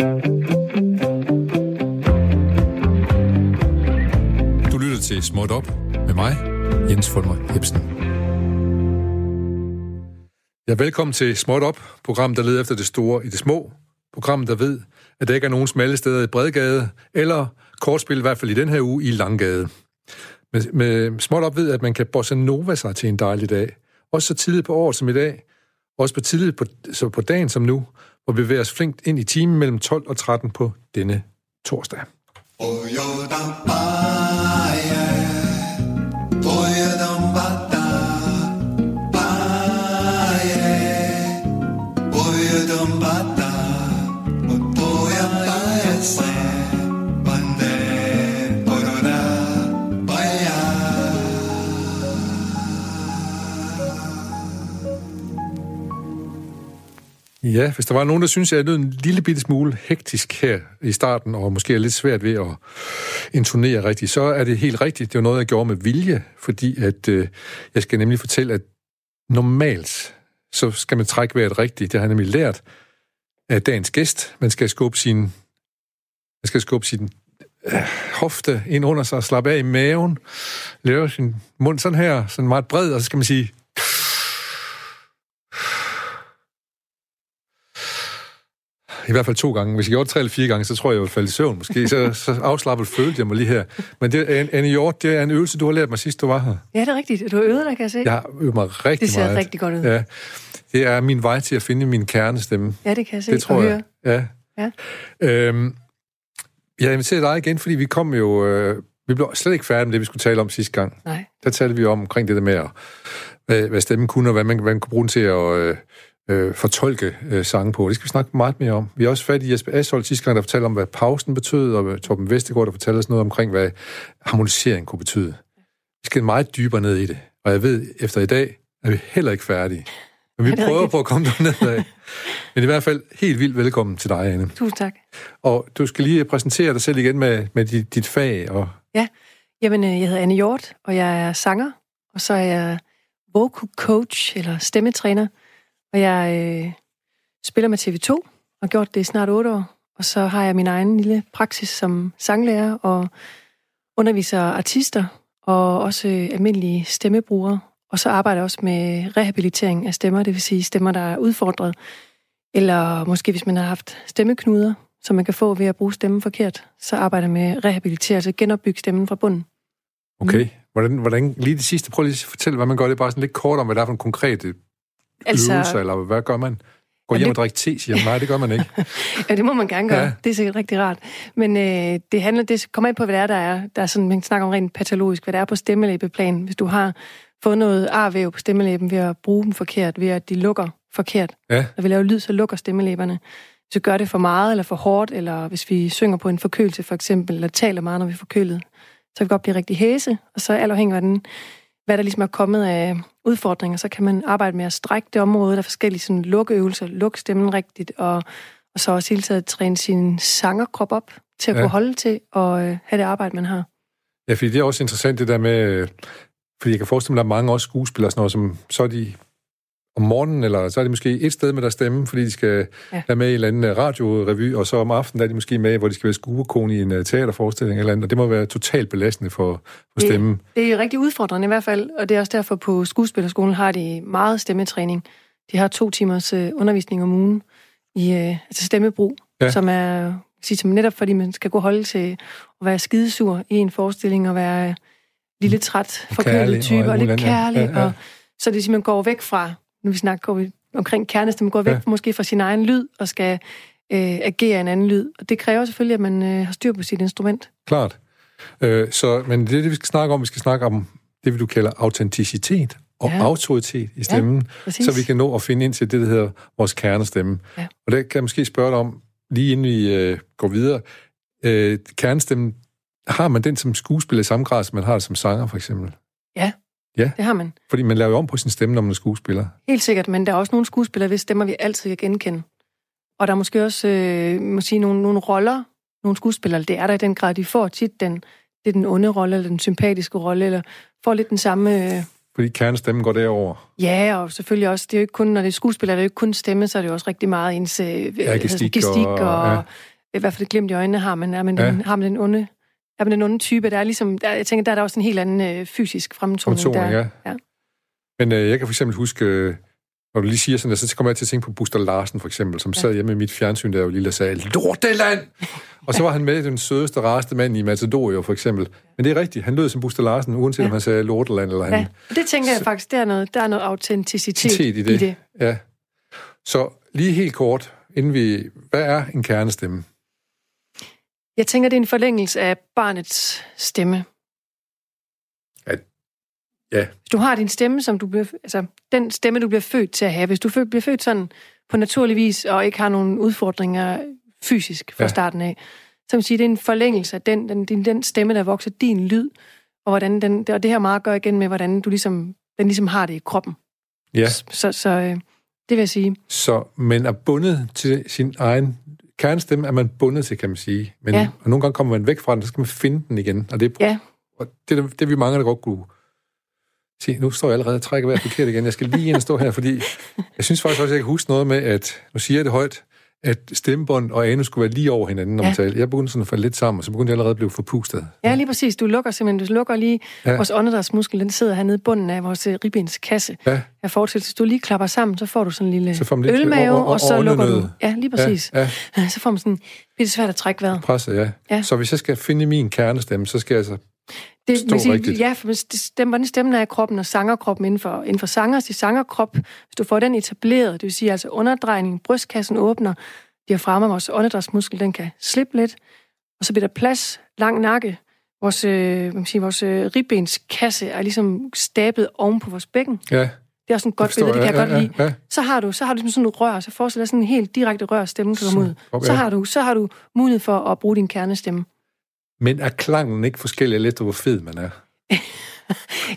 Du lytter til Småt Op med mig, Jens Fulmer Hebsen. Ja, velkommen til Småt Op, program, der leder efter det store i det små. Program, der ved, at der ikke er nogen smalle steder i Bredgade, eller kortspil i hvert fald i den her uge i Langgade. Med, med Småt Op ved, at man kan bossa nova sig til en dejlig dag. Også så tidligt på året som i dag. Også på tidligt på, så på dagen som nu, og vi bevæger os flinkt ind i timen mellem 12 og 13 på denne torsdag. Ja, hvis der var nogen, der synes, at jeg lød en lille bitte smule hektisk her i starten, og måske er lidt svært ved at intonere rigtigt, så er det helt rigtigt. Det var noget, jeg gjorde med vilje, fordi at øh, jeg skal nemlig fortælle, at normalt, så skal man trække vejret rigtigt. Det har jeg nemlig lært af dagens gæst. Man skal skubbe sin, man skal skubbe sin øh, hofte ind under sig, slappe af i maven, lave sin mund sådan her, sådan meget bred, og så skal man sige, I hvert fald to gange. Hvis jeg gjorde det tre eller fire gange, så tror jeg, jeg ville falde i søvn måske. Så, så afslappet følte jeg mig lige her. Men det, Anne Hjort, det er en øvelse, du har lært mig sidst, du var her. Ja, det er rigtigt. Du har øvet dig, kan jeg se. Jeg har øvet mig rigtig Det ser meget. rigtig godt ud. Ja. Det er min vej til at finde min kernestemme. Ja, det kan jeg se. Det tror og jeg. høre. Ja. Ja. Øhm, jeg inviterer dig igen, fordi vi kom jo... Øh, vi blev slet ikke færdige med det, vi skulle tale om sidste gang. Nej. Der talte vi om omkring det der med, at, hvad, hvad stemmen kunne, og hvad man, hvad man kunne bruge den til at øh, øh, fortolke øh, sange på. Det skal vi snakke meget mere om. Vi har også fat i Jesper Ashold sidste gang, der fortalte om, hvad pausen betød, og Torben Vestergaard, der fortalte os noget omkring, hvad harmonisering kunne betyde. Vi skal meget dybere ned i det. Og jeg ved, efter i dag er vi heller ikke færdige. Men vi Er prøver på at komme derned af. Men i hvert fald helt vildt velkommen til dig, Anne. Tusind tak. Og du skal lige præsentere dig selv igen med, med dit, dit fag. Og, Jamen, øh, jeg hedder Anne Hjort, og jeg er sanger, og så er jeg vocal coach, eller stemmetræner, og jeg øh, spiller med TV2, og har gjort det i snart otte år. Og så har jeg min egen lille praksis som sanglærer, og underviser artister, og også øh, almindelige stemmebrugere. Og så arbejder jeg også med rehabilitering af stemmer, det vil sige stemmer, der er udfordret, eller måske hvis man har haft stemmeknuder, som man kan få ved at bruge stemmen forkert, så arbejder jeg med rehabilitere, altså genopbygge stemmen fra bunden. okay, hvordan, hvordan, lige det sidste, prøv lige at fortælle, hvad man gør. Det er bare sådan lidt kort om, hvad der er for en konkret øh, altså, øvelser, eller hvad gør man? Gå hjem det- og drikke te, siger. Nej, det gør man ikke. Ja, det må man gerne gøre. Ja. Det er sikkert rigtig rart. Men øh, det handler, det kommer ind på, hvad det er, der er. Der er sådan, man snakker om rent patologisk, hvad det er på stemmelæbeplan. Hvis du har fået noget arvæv på stemmelæben ved at bruge dem forkert, ved at de lukker forkert. Ja. Når vi laver lyd, så lukker stemmelæberne. Hvis vi gør det for meget eller for hårdt, eller hvis vi synger på en forkølelse for eksempel, eller taler meget, når vi er forkølet, så kan vi godt blive rigtig hæse, og så alt afhængig af, hvordan, hvad der ligesom er kommet af udfordringer, så kan man arbejde med at strække det område, der er forskellige sådan, lukkeøvelser, lukke stemmen rigtigt, og, og så også hele tiden træne sin sangerkrop op til at Ja. kunne holde til og øh, have det arbejde, man har. Ja, fordi det er også interessant, det der med... øh, Fordi jeg kan forestille mig, at der er mange også skuespillere, sådan noget, som så er de om morgenen, eller så er de måske et sted med deres stemme, fordi de skal ja. Være med i en eller anden øh, radiorevy, og så om aftenen er de måske med, hvor de skal være skuekone i en øh, teaterforestilling eller andet, og det må være totalt belastende for, for Det- stemmen. Det er jo rigtig udfordrende i hvert fald, og det er også derfor på skuespillerskolen har de meget stemmetræning. De har to timers øh, undervisning om ugen i øh, altså stemmebrug, Ja. som er sige, som netop fordi man skal kunne holde til at være skidesur i en forestilling og være lille træt, forkølet og type og, og lidt kærlig. Ja, ja. Og, så det simpelthen går væk fra, nu vi snakker går vi omkring kernestemme, går væk Ja. ja. måske fra sin egen lyd og skal øh, agere en anden lyd. Og det kræver selvfølgelig, at man øh, har styr på sit instrument. Klart. Øh, så, men det er det, vi skal snakke om. Vi skal snakke om det, du kalder autenticitet og ja. Ja. autoritet i stemmen, Præcis. så vi kan nå at finde ind til det, der hedder vores kernestemme. Ja. Og det kan jeg måske spørge dig om, lige inden vi øh, går videre. Øh, kernestemmen, har man den som skuespiller i samme grad, som man har det som sanger, for eksempel? Det har man. Fordi man laver jo om på sin stemme, når man er skuespiller. Helt sikkert, men der er også nogle skuespillere, hvis stemmer vi altid kan genkende. Og der er måske også øh, må sige, nogle, nogle roller, nogle skuespillere, det er der i den grad, de får tit den, det er den onde rolle, eller den sympatiske rolle, eller får lidt den samme... Øh, Fordi kernestemmen går derover. ja, og selvfølgelig også, det er jo ikke kun, når det er skuespillere, det er jo ikke kun stemme, så er det jo også rigtig meget ens øh, Ja, gestik gestik og, og- ja. i hvert fald glimt i øjnene har man, er man, ja. den, har man den onde, er man den onde type. Der er ligesom, der, jeg tænker, der er der også en helt anden øh, fysisk fremtoning. Fremtoning, der. ja. ja. Men øh, jeg kan for eksempel huske, øh, når du lige siger sådan, så kommer jeg til at tænke på Buster Larsen for eksempel, som ja. sad hjemme i mit fjernsyn, der jo lille og sagde, Lorteland! og så var han med den sødeste, rareste mand i Matador jo for eksempel. Men det er rigtigt, han lød som Buster Larsen, uanset ja. om han sagde Lorteland eller han... Ja, det tænker jeg faktisk, der er noget, der er noget autenticitet i det. i det. Ja. Så lige helt kort, inden vi... Hvad er en kernestemme? Jeg tænker, det er en forlængelse af barnets stemme. At, ja. Hvis du har din stemme, som du bliver, altså den stemme, du bliver født til at have, hvis du bliver født sådan på naturlig vis, og ikke har nogen udfordringer fysisk fra ja. starten af, så vil sige, det er en forlængelse af den, den, den, den stemme, der vokser din lyd, og, hvordan den, og det her meget gør igen med, hvordan du ligesom, den ligesom har det i kroppen. Ja. Så, så øh, det vil jeg sige. Så man er bundet til sin egen kernestemme, er man bundet til, kan man sige. Men Ja. og nogle gange kommer man væk fra den, så skal man finde den igen. Og det er, Ja, og det, er, det vi mange, der godt kunne Se, nu står jeg allerede og trækker vejret forkert igen. Jeg skal lige ind og stå her, fordi jeg synes faktisk også, at jeg kan huske noget med, at, nu siger jeg det højt, at stemmebånd og anus skulle være lige over hinanden, når man Ja. talte. Jeg begyndte sådan at falde lidt sammen, og så begyndte jeg allerede at blive forpustet. ja, lige præcis. Du lukker simpelthen, du lukker lige Ja. vores åndedrætsmuskel, den sidder hernede i bunden af vores øh, ribbenskasse. Ja, Jeg forestiller, hvis du lige klapper sammen, så får du sådan en lille Så man lidt ølmave, o- o- og så lukker du. Ja, lige præcis. ja, ja, Så får man sådan, det svært at trække vejret. presset, ja. Ja. Så hvis jeg skal finde min kernestemme, så skal jeg altså... Det vil sige, rigtigt. ja, for stemmer, stemmen er i kroppen og sangerkroppen inden for, inden for sangers i sangerkrop, hvis du får den etableret, det vil sige altså underdrejning, brystkassen åbner, diafragma, vores åndedrætsmuskel, den kan slippe lidt, og så bliver der plads, lang nakke, vores, øh, hvad man siger, vores øh, ribbenskasse er ligesom stablet oven på vores bækken. Ja, Det er også en godt billede, det kan jeg ja, godt lide. ja, ja. Så har du, så har du ligesom sådan et rør, så forestil dig sådan en helt direkte rør, stemmen kan komme ud. Op, Så har, du, så har du mulighed for at bruge din kernestemme. Men er klangen ikke forskellig alt efter, hvor fed man er?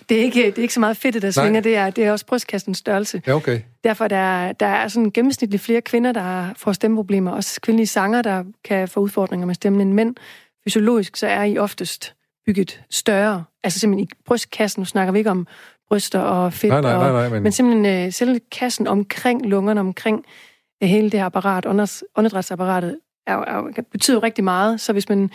Det er ikke, det er ikke så meget fedt, der svinger, det er, det er også brystkassens størrelse. Ja, okay. Derfor der, er- der er sådan gennemsnitligt flere kvinder, der får stemmeproblemer. Også kvindelige sanger, der kan få udfordringer med stemmen end mænd. Fysiologisk så er I oftest bygget større. Altså simpelthen i brystkassen, nu snakker vi ikke om bryster og fedt. Nej, nej, nej, nej, men, Men simpelthen øh, selve kassen omkring lungerne, omkring øh, hele det her apparat, åndedræts- åndedrætsapparatet, er, er, betyder rigtig meget. Så hvis man,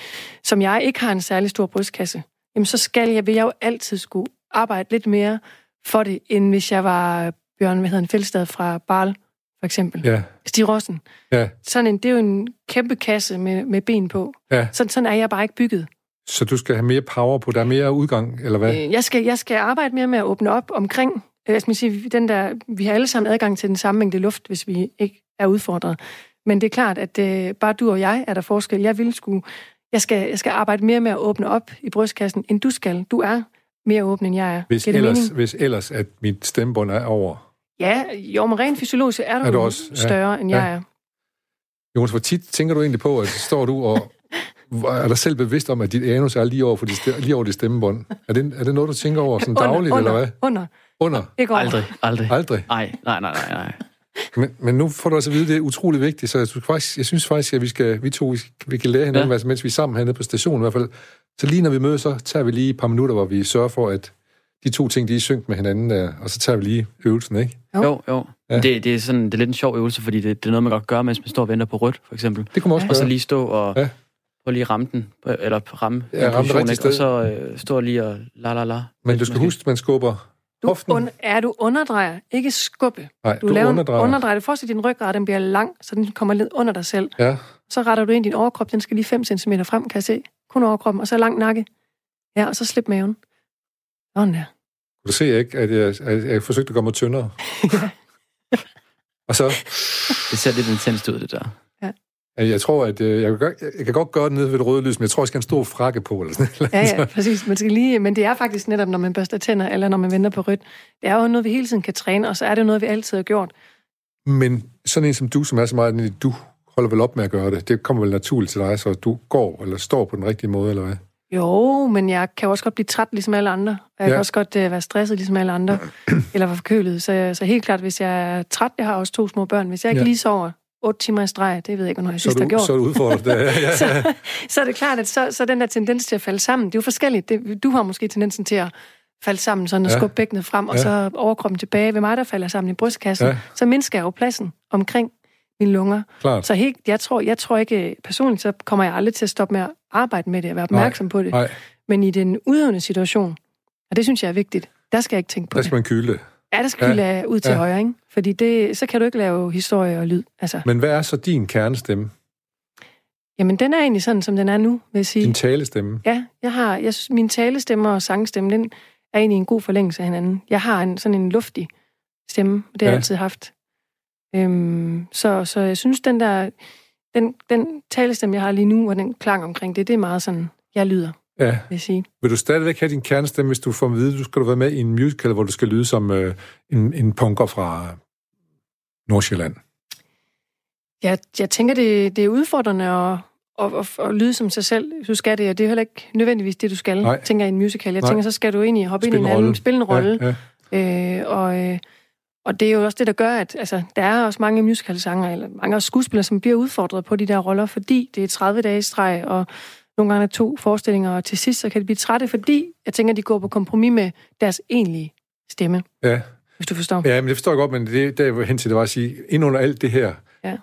som jeg, ikke har en særlig stor brystkasse, jamen så skal jeg, vil jeg jo altid skulle arbejde lidt mere for det, end hvis jeg var Bjørn, hvad hedder han, Fældstad fra Barl, for eksempel. ja, Stig Rossen. ja, Sådan en, det er jo en kæmpe kasse med, med ben på. ja. Sådan, sådan er jeg bare ikke bygget. Så du skal have mere power på, der er mere udgang, eller hvad? Øh, Jeg skal, jeg skal arbejde mere med at åbne op omkring, øh, jeg skal sige, den der, vi har alle sammen adgang til den samme mængde luft, hvis vi ikke er udfordret. Men det er klart, at øh, bare du og jeg er der forskel. Jeg vil skulle, jeg skal, jeg skal arbejde mere med at åbne op i brystkassen, end du skal. Du er mere åben, end jeg er. Hvis Giver det ellers, mening? hvis ellers, at mit stemmebånd er over. Ja, jo, men rent fysiologisk er du, Er du også? Ja. større, end Ja. jeg er. Jonas, hvor tit tænker du egentlig på, at står du og er dig selv bevidst om, at dit anus er lige over, for dit, lige over dit stemmebånd? Er det, er det noget, du tænker over sådan dagligt, under, eller hvad? Under, Under? ikke over. Aldrig, aldrig. Aldrig. Nej, nej, nej, nej. Men, men nu får du altså at vide, at det er utrolig vigtigt, så jeg, synes faktisk, jeg synes faktisk, at vi, skal, vi to vi, kan lære hinanden, ja. Ja. mens vi er sammen hernede på stationen i hvert fald. Så lige når vi mødes, så tager vi lige et par minutter, hvor vi sørger for, at de to ting, de er synkt med hinanden, der, og så tager vi lige øvelsen, ikke? Jo. Jo, jo. Ja. Ja. Det, det, er sådan, det er lidt en sjov øvelse, fordi det, det er noget, man godt gør, mens man står og venter på rødt, for eksempel. Det kunne man også Og så lige stå og Ja. ja. prøve lige at ramme den, på- eller ramme Ja, en ramme det position, ikke? Og sted. så øh, stå lige og la la la. Men du skal huske, at man skubber Du, hoften. un, er du underdrejer, ikke skubbe. Nej, Du, du, laver underdrejer. en underdrej. Du forestiller din ryggrad, den bliver lang, så den kommer lidt under dig selv. Ja, Så retter du ind i din overkrop, den skal lige 5 cm frem, kan jeg se. Kun overkroppen, og så lang nakke. Ja, og så slip maven. Sådan der. du ser ikke, at jeg, at jeg forsøgte at gøre mig tyndere. og så, Det ser lidt intenst ud, det der. Jeg tror, at øh, jeg kan, godt, jeg kan godt gøre det nede ved det røde lys, men jeg tror, jeg skal have en stor frakke på, eller sådan noget. Ja, ja, præcis. Man skal lige, men det er faktisk netop, når man børster tænder, eller når man venter på rødt. Det er jo noget, vi hele tiden kan træne, og så er det noget, vi altid har gjort. Men sådan en som du, som er så meget, du holder vel op med at gøre det. Det kommer vel naturligt til dig, så du går eller står på den rigtige måde, eller hvad? Jo, men jeg kan også godt blive træt, ligesom alle andre. Og jeg ja. Kan også godt uh, være stresset, ligesom alle andre. eller være forkølet. Så, så helt klart, hvis jeg er træt, jeg har også to små børn. Hvis jeg ikke ja. lige sover 8 timer i streg, det ved jeg ikke, hvornår jeg sidst har gjort. så er du udfordret. Ja, ja, så, så er det klart, at så, så den der tendens til at falde sammen, det er jo forskelligt. Det, du har måske tendensen til at falde sammen, sådan at Ja. skubbe bækkenet frem, og Ja. så overkroppen tilbage. Ved mig, der falder sammen i brystkassen, Ja. så mindsker jeg jo pladsen omkring mine lunger. Klart. Så helt, jeg, tror, jeg tror ikke, personligt, så kommer jeg aldrig til at stoppe med at arbejde med det og være opmærksom Nej, på det. Nej, Men i den udøvende situation, og det synes jeg er vigtigt, der skal jeg ikke tænke på der det. skal man kyle det. Ja, der skal Ja. ja. ud til Ja. ja. højre, ikke? Fordi det, så kan du ikke lave historie og lyd. Altså, Men hvad er så din kernestemme? jamen, den er egentlig sådan, som den er nu, vil jeg sige. Din talestemme? Ja, jeg har, jeg synes, min talestemme og sangstemme, den er egentlig en god forlængelse af hinanden. Jeg har en, sådan en luftig stemme, og det har Ja. jeg altid haft. Øhm, så, så jeg synes, den der, den, den talestemme, jeg har lige nu, og den klang omkring det, det er meget sådan, jeg lyder, Ja. vil jeg sige. Vil du stadigvæk have din kernestemme, hvis du får at vide, at du skal være med i en musical, hvor du skal lyde som øh, en, en punker fra Nordsjælland? Jeg, jeg tænker, det, det er udfordrende at, at, at, at lyde som sig selv, du skal det, og det er heller ikke nødvendigvis det, du skal, Nej. tænker i en musical. Jeg Nej. tænker, så skal du egentlig hoppe Spille ind i en en anden, spille en rolle, Ja, ja. Øh, og, øh, og det er jo også det, der gør, at altså, der er også mange musicalsanger, eller mange skuespillere, som bliver udfordret på de der roller, fordi det er 30 dage i streg, og nogle gange er to forestillinger, og til sidst så kan de blive trætte, fordi jeg tænker, de går på kompromis med deres egentlige stemme, ja. hvis du forstår. Ja, men det forstår jeg godt, men det, der jeg hen til, det var at sige, ind under alt det her, Ja.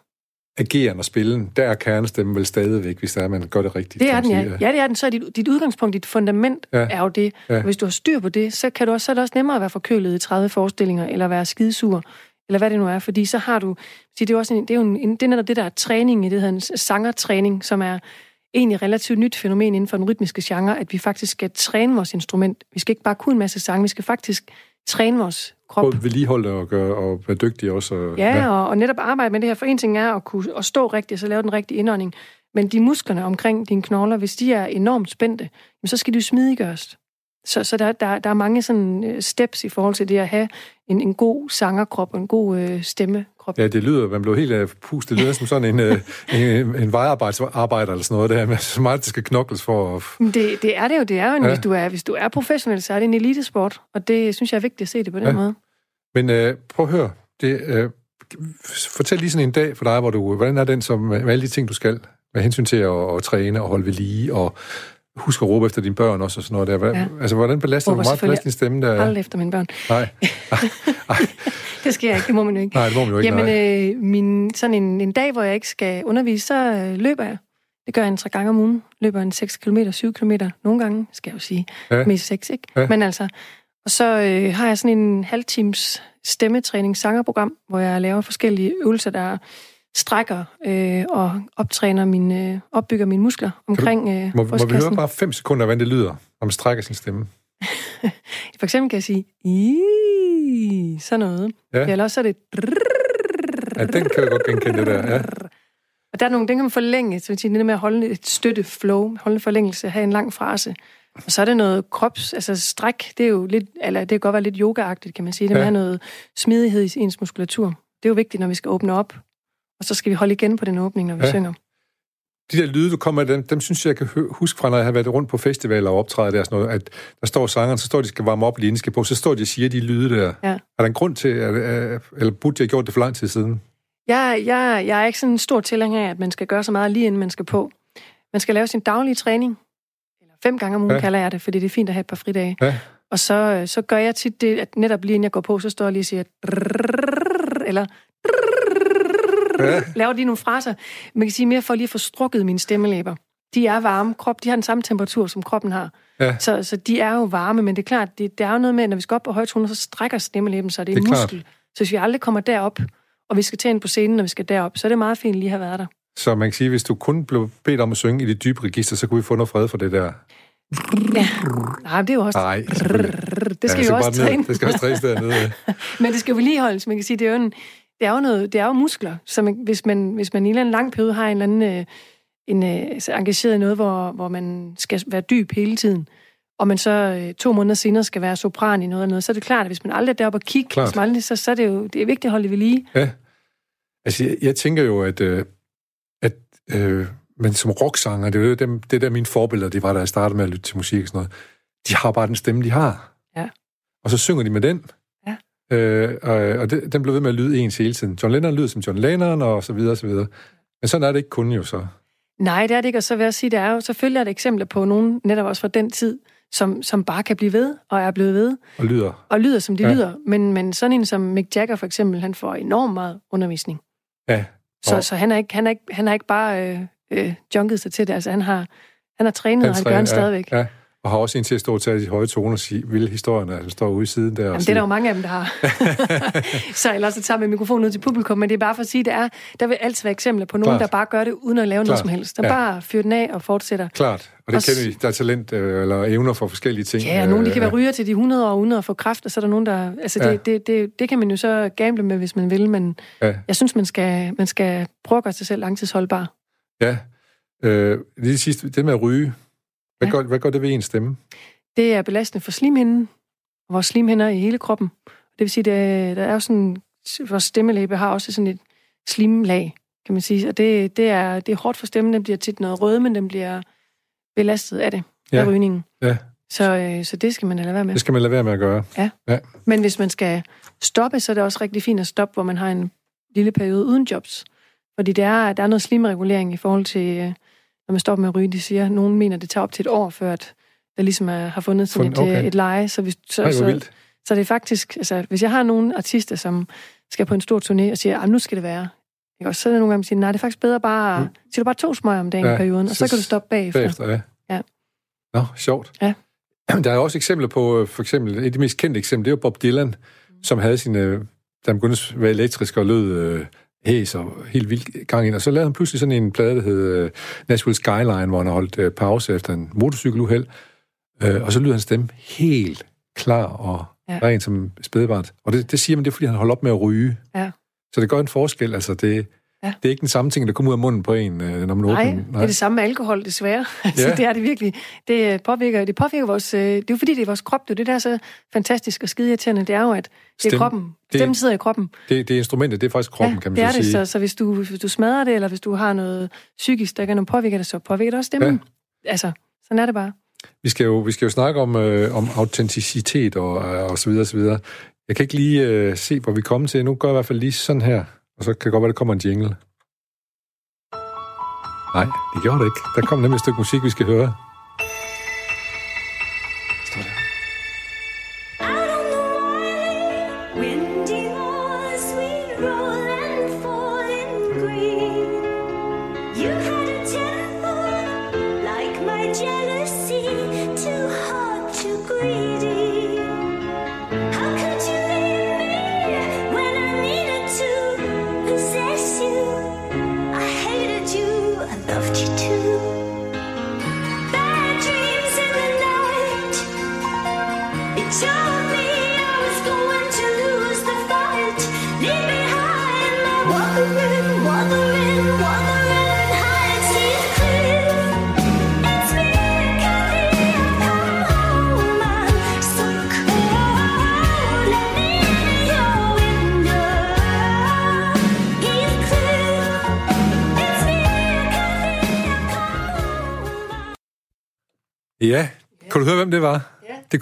ageren og spillen, der er kernestemmen vel stadigvæk, hvis der er, man gør det rigtigt. Det er den, ja. Ja, det er den. Så er dit, dit udgangspunkt, dit fundament Ja. er jo det. Ja. Ja. Hvis du har styr på det, så, kan du også, så er det også nemmere at være forkølet i 30 forestillinger, eller være skidesur, eller hvad det nu er. Fordi så har du... Det er jo også en, det er jo en, det er netop det der træning i det her en sangertræning, som er egentlig relativt nyt fænomen inden for den rytmiske genre, at vi faktisk skal træne vores instrument. Vi skal ikke bare kunne en masse sange, vi skal faktisk træne vores krop. Både vedligeholde og, gøre, og være dygtig også. Og, Ja, ja. Og, og netop arbejde med det her. For en ting er at, kunne, at stå rigtigt, og så lave den rigtige indånding. Men de musklerne omkring dine knogler, hvis de er enormt spændte, jamen, så skal de jo smidiggøres. Så, så der, der, der er mange sådan øh, steps i forhold til det at have en, en god sangerkrop og en god øh, stemmekrop. Ja, det lyder, man blev helt af pust. Det lyder som sådan en, øh, en, en vejarbejder eller sådan noget der, med så meget, det skal knokles for. At, Det, det er det jo. Det er jo en, ja. hvis, du er, hvis du er professionel, så er det en elitesport. Og det synes jeg er vigtigt at se det på den Ja. måde. men øh, prøv at høre. Det, øh, fortæl lige sådan en dag for dig, hvor du, hvordan er den som, med alle de ting, du skal, med hensyn til at, at træne og holde ved lige, og husk at råbe efter dine børn også og sådan noget der. Hvad, Ja. Altså, hvordan belaster du meget belaster din stemme der? Aldrig efter mine børn. Nej. Ej, Det skal jeg ikke, det må man jo ikke. nej, det må man jo ikke. Jamen, nej. øh, min, sådan en, en dag, hvor jeg ikke skal undervise, så øh, løber jeg. Det gør jeg en tre gange om ugen. Løber en 6 km, 7 km nogle gange, skal jeg jo sige. Ja. Mest 6, ikke? Ja. Men altså, og så øh, har jeg sådan en halvtimes stemmetræning sangerprogram, hvor jeg laver forskellige øvelser, der strækker øh, og optræner mine, øh, opbygger mine muskler omkring øh, Må, må vi brystkassen. høre bare fem sekunder, hvordan det lyder, når man strækker sin stemme? For eksempel kan jeg sige, i sådan noget. Ja. Eller også er det Ja, den kan jeg godt genkende, det der. Ja. Og der er nogle, den kan man forlænge, så vil sige, det med at holde et støtte flow, holde en forlængelse, have en lang frase. Og så er det noget krops, altså stræk, det er jo lidt, eller det kan godt være lidt yogaagtigt, kan man sige. Det Ja. noget smidighed i ens muskulatur. Det er jo vigtigt, når vi skal åbne op. Og så skal vi holde igen på den åbning, når vi Ja. synger. De der lyde, du kommer dem, dem synes jeg, jeg kan huske fra, når jeg har været rundt på festivaler og optræder der, sådan noget, at der står sangeren, så står de skal varme op lige skal på, så står de og siger de lyde der. Ja. Er der en grund til, at, eller burde de have gjort det for lang tid siden? Jeg, jeg, jeg er ikke sådan en stor tilhænger af, at man skal gøre så meget lige inden man skal på. Man skal lave sin daglige træning. Eller fem gange om ugen ja. kalder jeg det, fordi det er fint at have et par fridage. Ja. Og så, så gør jeg tit det, at netop lige inden jeg går på, så står jeg lige og siger... Eller Ja. laver de nogle fraser. Man kan sige mere for lige at få strukket mine stemmelæber. De er varme. Krop, de har den samme temperatur, som kroppen har. Ja. Så, så de er jo varme, men det er klart, det, det er jo noget med, at når vi skal op på højtoner, så strækker stemmelæben sig. Det er, Det er klart. muskel. Så hvis vi aldrig kommer derop, og vi skal ind på scenen, når vi skal derop, så er det meget fint lige at have været der. Så man kan sige, hvis du kun blev bedt om at synge i det dybe register, så kunne vi få noget fred for det der. Ja. Nej, det er jo også... Nej. Det skal Ja, så jo også ned. træne. Det skal også trænes dernede. Men det skal jo vedligeholdes. Man kan sige, det er jo, en, det er jo, noget, det er jo muskler. Man, hvis, man, hvis man i en lang periode har en eller anden øh, en, øh, engageret i noget, hvor, hvor man skal være dyb hele tiden, og man så øh, to måneder senere skal være sopran i noget eller noget, så er det klart, at hvis man aldrig er deroppe og kigge, Klart. hvis man aldrig, så, så er det jo det er vigtigt at holde det ved lige. Ja. Altså, jeg, jeg tænker jo, at, øh, at øh, men som rocksanger, det er jo dem, det der mine forbilleder, de var, da jeg startede med at lytte til musik og sådan noget, de har bare den stemme, de har. Ja. Og så synger de med den. Øh, og og det, den blev ved med at lyde ens hele tiden. John Lennon lyder som John Lennon, og så videre, og så videre. Men sådan er det ikke kun jo så. Nej, det er det ikke, og så vil jeg sige, det er jo selvfølgelig er det eksempler på nogen, netop også fra den tid, som, som bare kan blive ved, og er blevet ved, Og lyder. og lyder, som de Ja. lyder. Men, men sådan en som Mick Jagger for eksempel, han får enormt meget undervisning. Ja. Så, så han, er ikke, han, er ikke, han har ikke bare øh, øh, junket sig til det. Altså, han har, han har trænet, og han gør han stadigvæk. Ja, ja. Og har også en til at stå og tage de høje toner og sige, vil historien, at han står ude i siden der. Jamen, det er der jo mange af dem, der har. så ellers så tager vi mikrofonen ud til publikum, men det er bare for at sige, at det er, der vil altid være eksempler på nogen, Klart. der bare gør det uden at lave noget Klart. som helst. Der Ja. bare fyrer den af og fortsætter. Klart, og det Og kender vi. Der er talent øh, eller evner for forskellige ting. Ja, og nogen de kan være Øh, ryger til de 100 år uden at få kræft, og så er der nogen, der... Altså, Ja. det, det, det, det kan man jo så gamble med, hvis man vil, men Ja. jeg synes, man skal, man skal prøve at gøre sig selv langtidsholdbar. Ja. Øh, lige sidst, det med at ryge. Hvad, Ja. gør, hvad gør det ved ens stemme? Det er belastende for slimhinden, og vores slimhinder i hele kroppen. Det vil sige, at der er jo sådan... Vores stemmelæbe har også sådan et slimlag, kan man sige. Og det, det, er, det er hårdt for stemmen. Den bliver tit noget rød, men den bliver belastet af det, Ja. af rygningen. Ja. Så, øh, så det skal man lade være med. Det skal man lade være med at gøre. Men hvis man skal stoppe, så er det også rigtig fint at stoppe, hvor man har en lille periode uden jobs. Fordi der er, der er noget slimregulering i forhold til, øh, når man stopper med at ryge. De siger, at nogen mener, at det tager op til et år, før at der ligesom er, har fundet sådan Fund- et, okay. et leje. Så, hvis, så, hvor så, vildt. så det er faktisk, altså, hvis jeg har nogle artister, som skal på en stor turné og siger, at nu skal det være, ikke? Og så er der nogle gange, siger, nej, det er faktisk bedre bare, Mm. mm. siger du bare to smøger om dagen Ja, i perioden, og så, så- kan du stoppe bagefter. Bagefter, ja. Ja. Nå, sjovt. Ja. Der er også eksempler på, øh, for eksempel, et af de mest kendte eksempler, det er jo Bob Dylan, som havde sin, øh, da han begyndte at være elektrisk og lød øh, hæs og helt vildt gang ind. Og så lavede han pludselig sådan en plade, der hed øh, Nashville Skyline, hvor han holdt øh, pause efter en motorcykeluheld. Øh, og så lyder hans stemme helt klar og. Ja. ren som spædbarn. Og det, det siger man, det er, fordi han holdt op med at ryge. Ja. Så det gør en forskel. Altså, det, Ja. det er ikke den samme ting, der kommer ud af munden på en, øh, når man Nej, åbner den. det er det samme med alkohol, desværre. altså, Ja. det er det virkelig. Det øh, påvirker, det påvirker vores... øh, Det er jo fordi, det er vores krop. Det er det, der er så fantastisk og skide irriterende. Det er jo, at det er Stem- kroppen. det- Stemmen sidder i kroppen. Det, det er instrumentet, det er faktisk kroppen, ja, kan man det er så det. sige. Så, så hvis, du, hvis du smadrer det, eller hvis du har noget psykisk, der kan påvirke det, så påvirker det også stemmen. Ja. Altså, sådan er det bare. Vi skal jo, vi skal jo snakke om, øh, om autenticitet og, og så videre, og så videre. Jeg kan ikke lige øh, se, hvor vi kommer til. Nu gør jeg i hvert fald lige sådan her, og så kan det godt være, der kommer en jingle. Nej, det gjorde det ikke. Der kom nemlig et stykke musik, vi skal høre.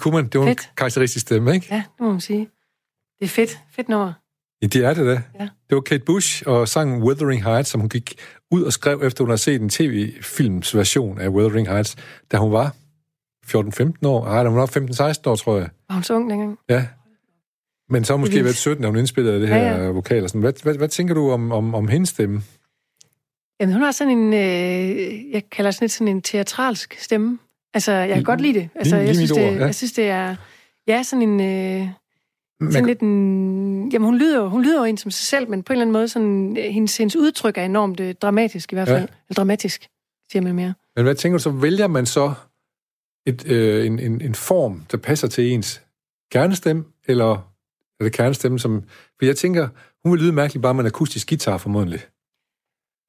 Kunne man. Det var Fedt. en karakteristisk stemme, ikke? Ja, det må man sige. Det er fedt. Fedt nummer. Ja, det er det da. Ja. Det var Kate Bush og sangen Wuthering Heights, som hun gik ud og skrev, efter hun havde set en tv-films version af Wuthering Heights, da hun var 14-15 år. Ej, da hun var 15-16 år, tror jeg. Var hun så ung dengang? Ja. Men så har måske været 17, da hun indspillede det her ja. ja. vokal. Og sådan. Hvad, hvad, hvad tænker du om, om, om hendes stemme? Jamen, hun har sådan en, øh, jeg kalder sådan lidt sådan en teatralsk stemme. Altså, jeg kan Lige- godt lide det. Altså, lige jeg, synes, det, ord, ja. jeg synes, det er, ja, sådan en, øh, Man, sådan lidt en, jamen, hun lyder jo, hun lyder jo en som sig selv, men på en eller anden måde, sådan, øh, hendes, hendes udtryk er enormt øh, dramatisk i hvert Ja. fald. Eller dramatisk, siger man mere. men hvad tænker du så? Vælger man så et, øh, en, en, en form, der passer til ens kernestemme, eller er det kernestemme, som... For jeg tænker, hun vil lyde mærkeligt bare med en akustisk guitar, formodentlig.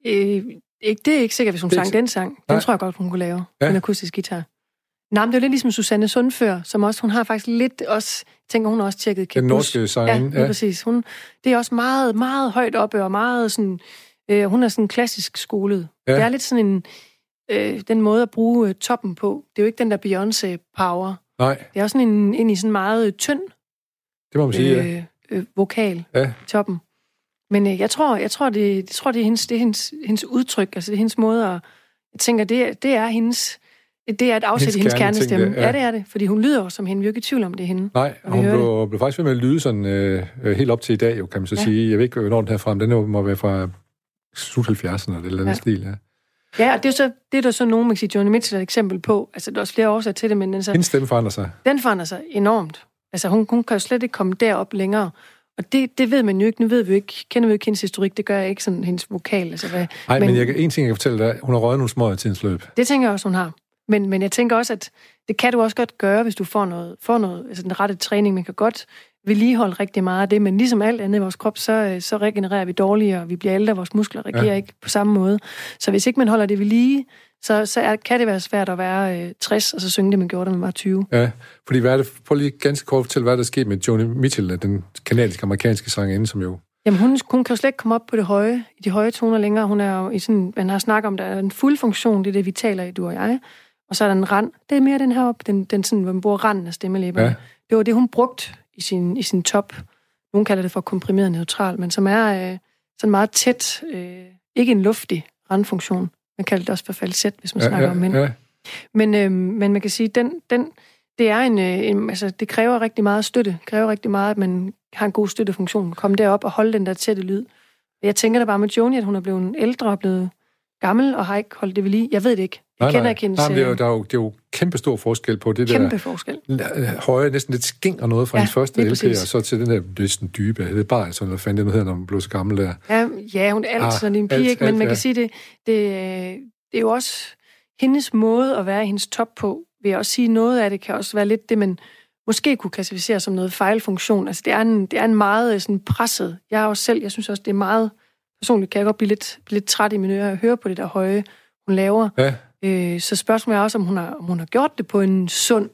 Øh, ikke, det er ikke sikkert, hvis hun sang ikke den sang. Den Nej. tror jeg godt, hun kunne lave. Ja. Ja. En akustisk guitar. Nej, men det er jo lidt ligesom Susanne Sundfør, som også, hun har faktisk lidt også, tænker hun også tjekket Kate Den norske Ja, sangerinde. lige præcis. Hun, det er også meget, meget højt oppe, og meget sådan, øh, hun er sådan klassisk skolet. Ja. Ja. Det er lidt sådan en, øh, den måde at bruge øh, toppen på. Det er jo ikke den der Beyoncé-power. Nej, Det er også sådan en, en i sådan meget øh, tynd det må man sige, ja. øh, øh, vokal, Ja. toppen. Men øh, jeg tror, jeg tror, det, jeg tror, det er, hendes, det er hendes, hendes udtryk, altså det er hendes måde at... Jeg tænker, det, det er hendes... Det er et afsæt Hendes i hendes kernestemme. det, ja. Ja. det er det. Fordi hun lyder jo som hende. Vi er jo ikke i tvivl om, det er hende. Nej, hun blev, blev faktisk ved med at lyde sådan øh, øh, helt op til i dag, jo, kan man så ja. Sige. Jeg ved ikke, hvornår den her frem. Den må være fra slut 70'erne, eller den Ja. ja. stil, ja. Ja, og det er, så, det er der så nogen, man kan sige, Johnny Mitchell er et eksempel på. Altså, der er også flere årsager til det, men altså, Hendes stemme forandrer sig. den forandrer sig enormt. Altså, hun, hun kan jo slet ikke komme derop længere. Og det, det ved man jo ikke. Nu ved vi jo ikke, kender vi jo ikke hendes historik. Det gør jeg ikke sådan hendes vokal. Altså, hvad, Nej, men, men jeg, en ting, jeg kan fortælle dig, hun har røget nogle små i tidens løb. Det tænker jeg også, hun har. Men, men jeg tænker også, at det kan du også godt gøre, hvis du får noget, får noget altså den rette træning. Man kan godt vedligeholde rigtig meget af det, men ligesom alt andet i vores krop, så, øh, så regenererer vi dårligere, og vi bliver ældre, vores muskler reagerer ja. Ikke på samme måde. Så hvis ikke man holder det ved lige, så, så er, kan det være svært at være øh, 60, og så synge det, man gjorde, da man var 20. Ja, fordi hvad er det, prøv lige ganske kort fortælle, hvad der er sket med Joni Mitchell, den kanadisk-amerikanske sangerinde, som jo... Jamen, hun, hun kan jo slet ikke komme op på det høje, i de høje toner længere. Hun er jo i sådan, man har snakket om, der er en fuld funktion, det er det, vi taler i, du og jeg. Og så er der en rand. Det er mere den her op, den, den sådan, hvor man bruger randen af stemmelæberne. Ja. Det var det, hun brugte i sin, i sin top. Nogen kalder det for komprimeret neutral, men som er øh, sådan meget tæt, øh, ikke en luftig randfunktion. Man kalder det også for falset, hvis man ja, snakker ja, om mænd. ja, Men, øh, men man kan sige, den, den, det er en, øh, en, altså, det kræver rigtig meget støtte. Det kræver rigtig meget, at man har en god støttefunktion. Komme derop og holde den der tætte lyd. Jeg tænker da bare med Joni, at hun er blevet ældre og blevet gammel og har ikke holdt det ved lige. Jeg ved det ikke. Nej, kender nej. ikke hendes Nej, men det er jo, øh, der er jo, det er jo kæmpe stor forskel på det kæmpe der forskel. øh, høje, næsten lidt sking og noget fra Ja, ja, hendes første LP, og præcis. så til den der næsten dybe, det er bare sådan noget nu hedder, når man blev så gammel der. Ja, ja hun er alt Ah, sådan en pige, alt, ikke? men alt, man ja. kan sige, det, det, øh, det er jo også hendes måde at være i hendes top på, vil jeg også sige, noget af det kan også være lidt det, man måske kunne klassificere som noget fejlfunktion. Altså, det er en, det er en meget øh, sådan presset. Jeg er også selv, jeg synes også, det er meget, personligt kan jeg godt blive lidt, blive lidt træt i mine ører at høre på det der høje, hun laver. Ja, Øh, så spørgsmålet er også, om hun, har, om hun har gjort det på en sund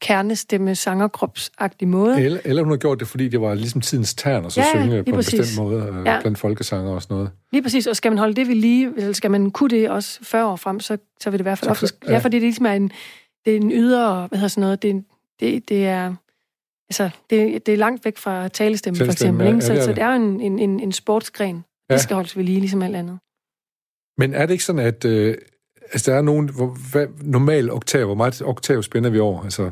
kernestemme, sangerkropsagtig måde. eller, eller hun har gjort det, fordi det var ligesom tidens tern, og så Ja, synge på en præcis. bestemt måde øh, Ja. blandt folkesanger og sådan noget. Lige præcis, og skal man holde det ved lige, eller skal man kunne det også 40 år frem, så, så vil det i hvert fald oftest... ja. Ja, fordi det ligesom er en, det er en ydre, hvad hedder sådan noget, det, det, det er... Altså, det, det er langt væk fra talestemmen, for eksempel. ja, ja, Så, det er så det. det er en, en, en, en sportsgren. Ja. Det skal holdes ved lige, ligesom alt andet. Men er det ikke sådan, at øh, altså, der er nogen, hvor, hvad, normal oktav, hvor meget oktav spænder vi over? Altså,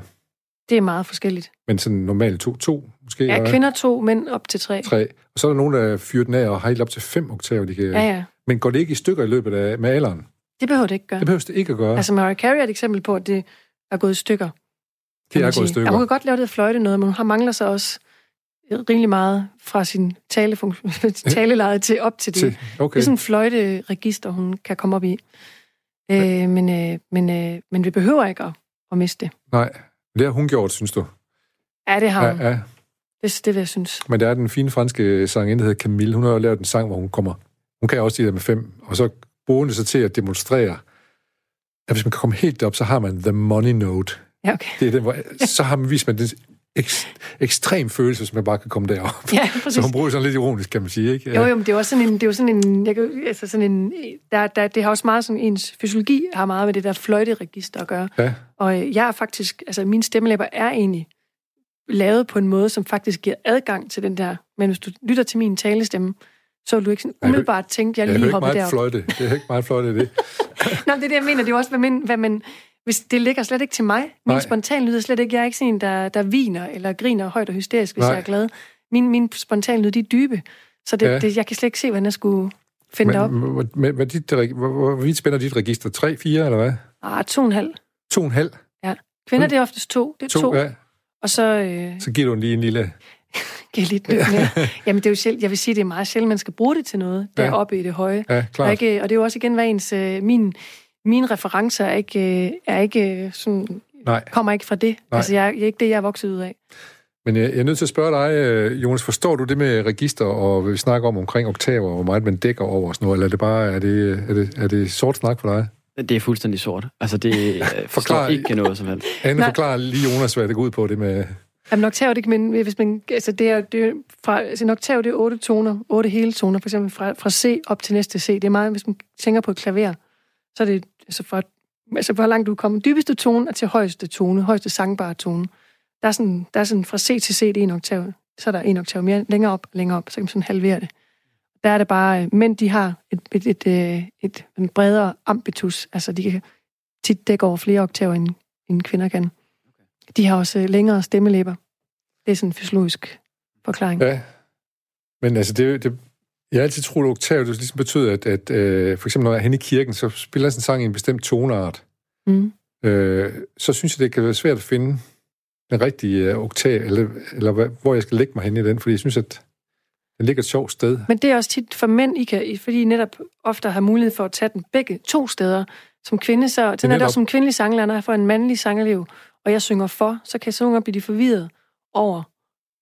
Det er meget forskelligt. men sådan normalt to, to måske? Ja, kvinder to, mænd op til tre. Tre. Og så er der nogen, der fyrer den af og har helt op til fem oktaver, de kan... Ja, ja. Men går det ikke i stykker i løbet af med alderen? Det behøver det ikke gøre. Det behøver det ikke at gøre. Altså, Mariah Carey er et eksempel på, at det er gået i stykker. det er gået i stykker. Ja, hun kan godt lave det fløjte noget, men hun har mangler så også rimelig meget fra sin talefunk- taleleje til op til det. Til, okay. Det er sådan en fløjteregister, hun kan komme op i. Øh, men, øh, men, øh, men vi behøver ikke at, at miste det. Nej, det har hun gjort, synes du? Ja, det har hun. Ja, ja. Det, det vil jeg synes. Men der er den fine franske sangerinde, der hedder Camille. Hun har jo lavet en sang, hvor hun kommer... Hun kan også de der med fem, og så bruger hun det så til at demonstrere, at hvis man kan komme helt op, så har man the money note. Ja, okay. Det er den, hvor, så har man vist man den ek, ekstrem følelse, hvis man bare kan komme derop. Ja, Så præcis. hun bruger sådan lidt ironisk, kan man sige, ikke? Jo, jo, men det er også sådan en, det er jo sådan en, jeg kan, altså sådan en der, der, det har også meget sådan, ens fysiologi har meget med det der fløjteregister at gøre. Ja. Og øh, jeg er faktisk, altså mine stemmelæber er egentlig lavet på en måde, som faktisk giver adgang til den der, men hvis du lytter til min talestemme, så vil du ikke sådan jeg hører- umiddelbart tænke, jeg Jeg lige hører ikke hoppet meget derop. fløjte. Det er ikke meget fløjte det. Nå, det er det, jeg mener. Det er jo også, hvad man, hvad man, hvis det ligger slet ikke til mig. Min Nej. spontan lyd er slet ikke, jeg er ikke sådan en, der, der viner eller griner højt og hysterisk, hvis Nej. jeg er glad. Min, min spontan lyd, de er dybe. Så det, Ja. ja. det, jeg kan slet ikke se, hvordan jeg skulle finde det op. Men, hvor, hvor, hvor, dit, hvor, hvor vidt spænder dit register? 3, 4 eller hvad? Ah, to og en halv. 2,5? Kvinder, det er oftest to. Det er to. To, ja. Og så øh, Så giver du den lige en lille... jeg lidt lidt mere. Jamen, det er jo sjældent, jeg vil sige, det er meget sjældent, man skal bruge det til noget, Ja. deroppe i det høje. Ja, Og, klart. ikke, og det er jo også igen, hvad ens, øh, min, mine referencer er ikke, øh, er ikke sådan, Nej. kommer ikke fra det. Nej. Altså, jeg, jeg er ikke det, jeg er vokset ud af. Men jeg, jeg er nødt til at spørge dig, øh, Jonas, forstår du det med register, og hvad vi snakker om omkring oktaver, og hvor meget man dækker over og sådan noget, eller er det bare, er det, er det, er det sort snak for dig? Det er fuldstændig sort. Altså, det øh, Forklar- forstår ikke noget som helst. Anne, Nej. forklar lige Jonas, hvad det går ud på, det med... Jamen, en oktav, det kan man, hvis man, altså det er, det er fra, altså en oktav, det er otte toner, otte hele toner, for eksempel fra, fra C op til næste C. Det er meget, hvis man tænker på et klaver, så er det, altså fra, altså hvor langt du kommer, dybeste tone og til højeste tone, højeste sangbare tone. Der er sådan, der er sådan fra C til C, det er en oktav, så er der en oktav mere, længere op, længere op, så kan man sådan halvere det. Der er det bare, øh, mænd de har et, et, et, et, et, en bredere ambitus, altså de kan tit dække over flere oktaver, end, end kvinder kan. De har også øh, længere stemmelæber. Det er sådan en fysiologisk forklaring. Ja. Men altså, det, det, jeg har altid troet, at oktav det ligesom betød, at, at øh, for eksempel når jeg er henne i kirken, så spiller sådan en sang i en bestemt toneart. Mm. Øh, så synes jeg, det kan være svært at finde den rigtige øh, oktav, eller, eller hvad, hvor jeg skal lægge mig hen i den, fordi jeg synes, at den ligger et sjovt sted. Men det er også tit for mænd, I kan, fordi I netop ofte har mulighed for at tage den begge to steder. Som kvinde, så sådan er netop- også som kvindelig sanglærer, når jeg får en mandlig sangerliv, og jeg synger for, så kan jeg så nogle gange blive forvirret over,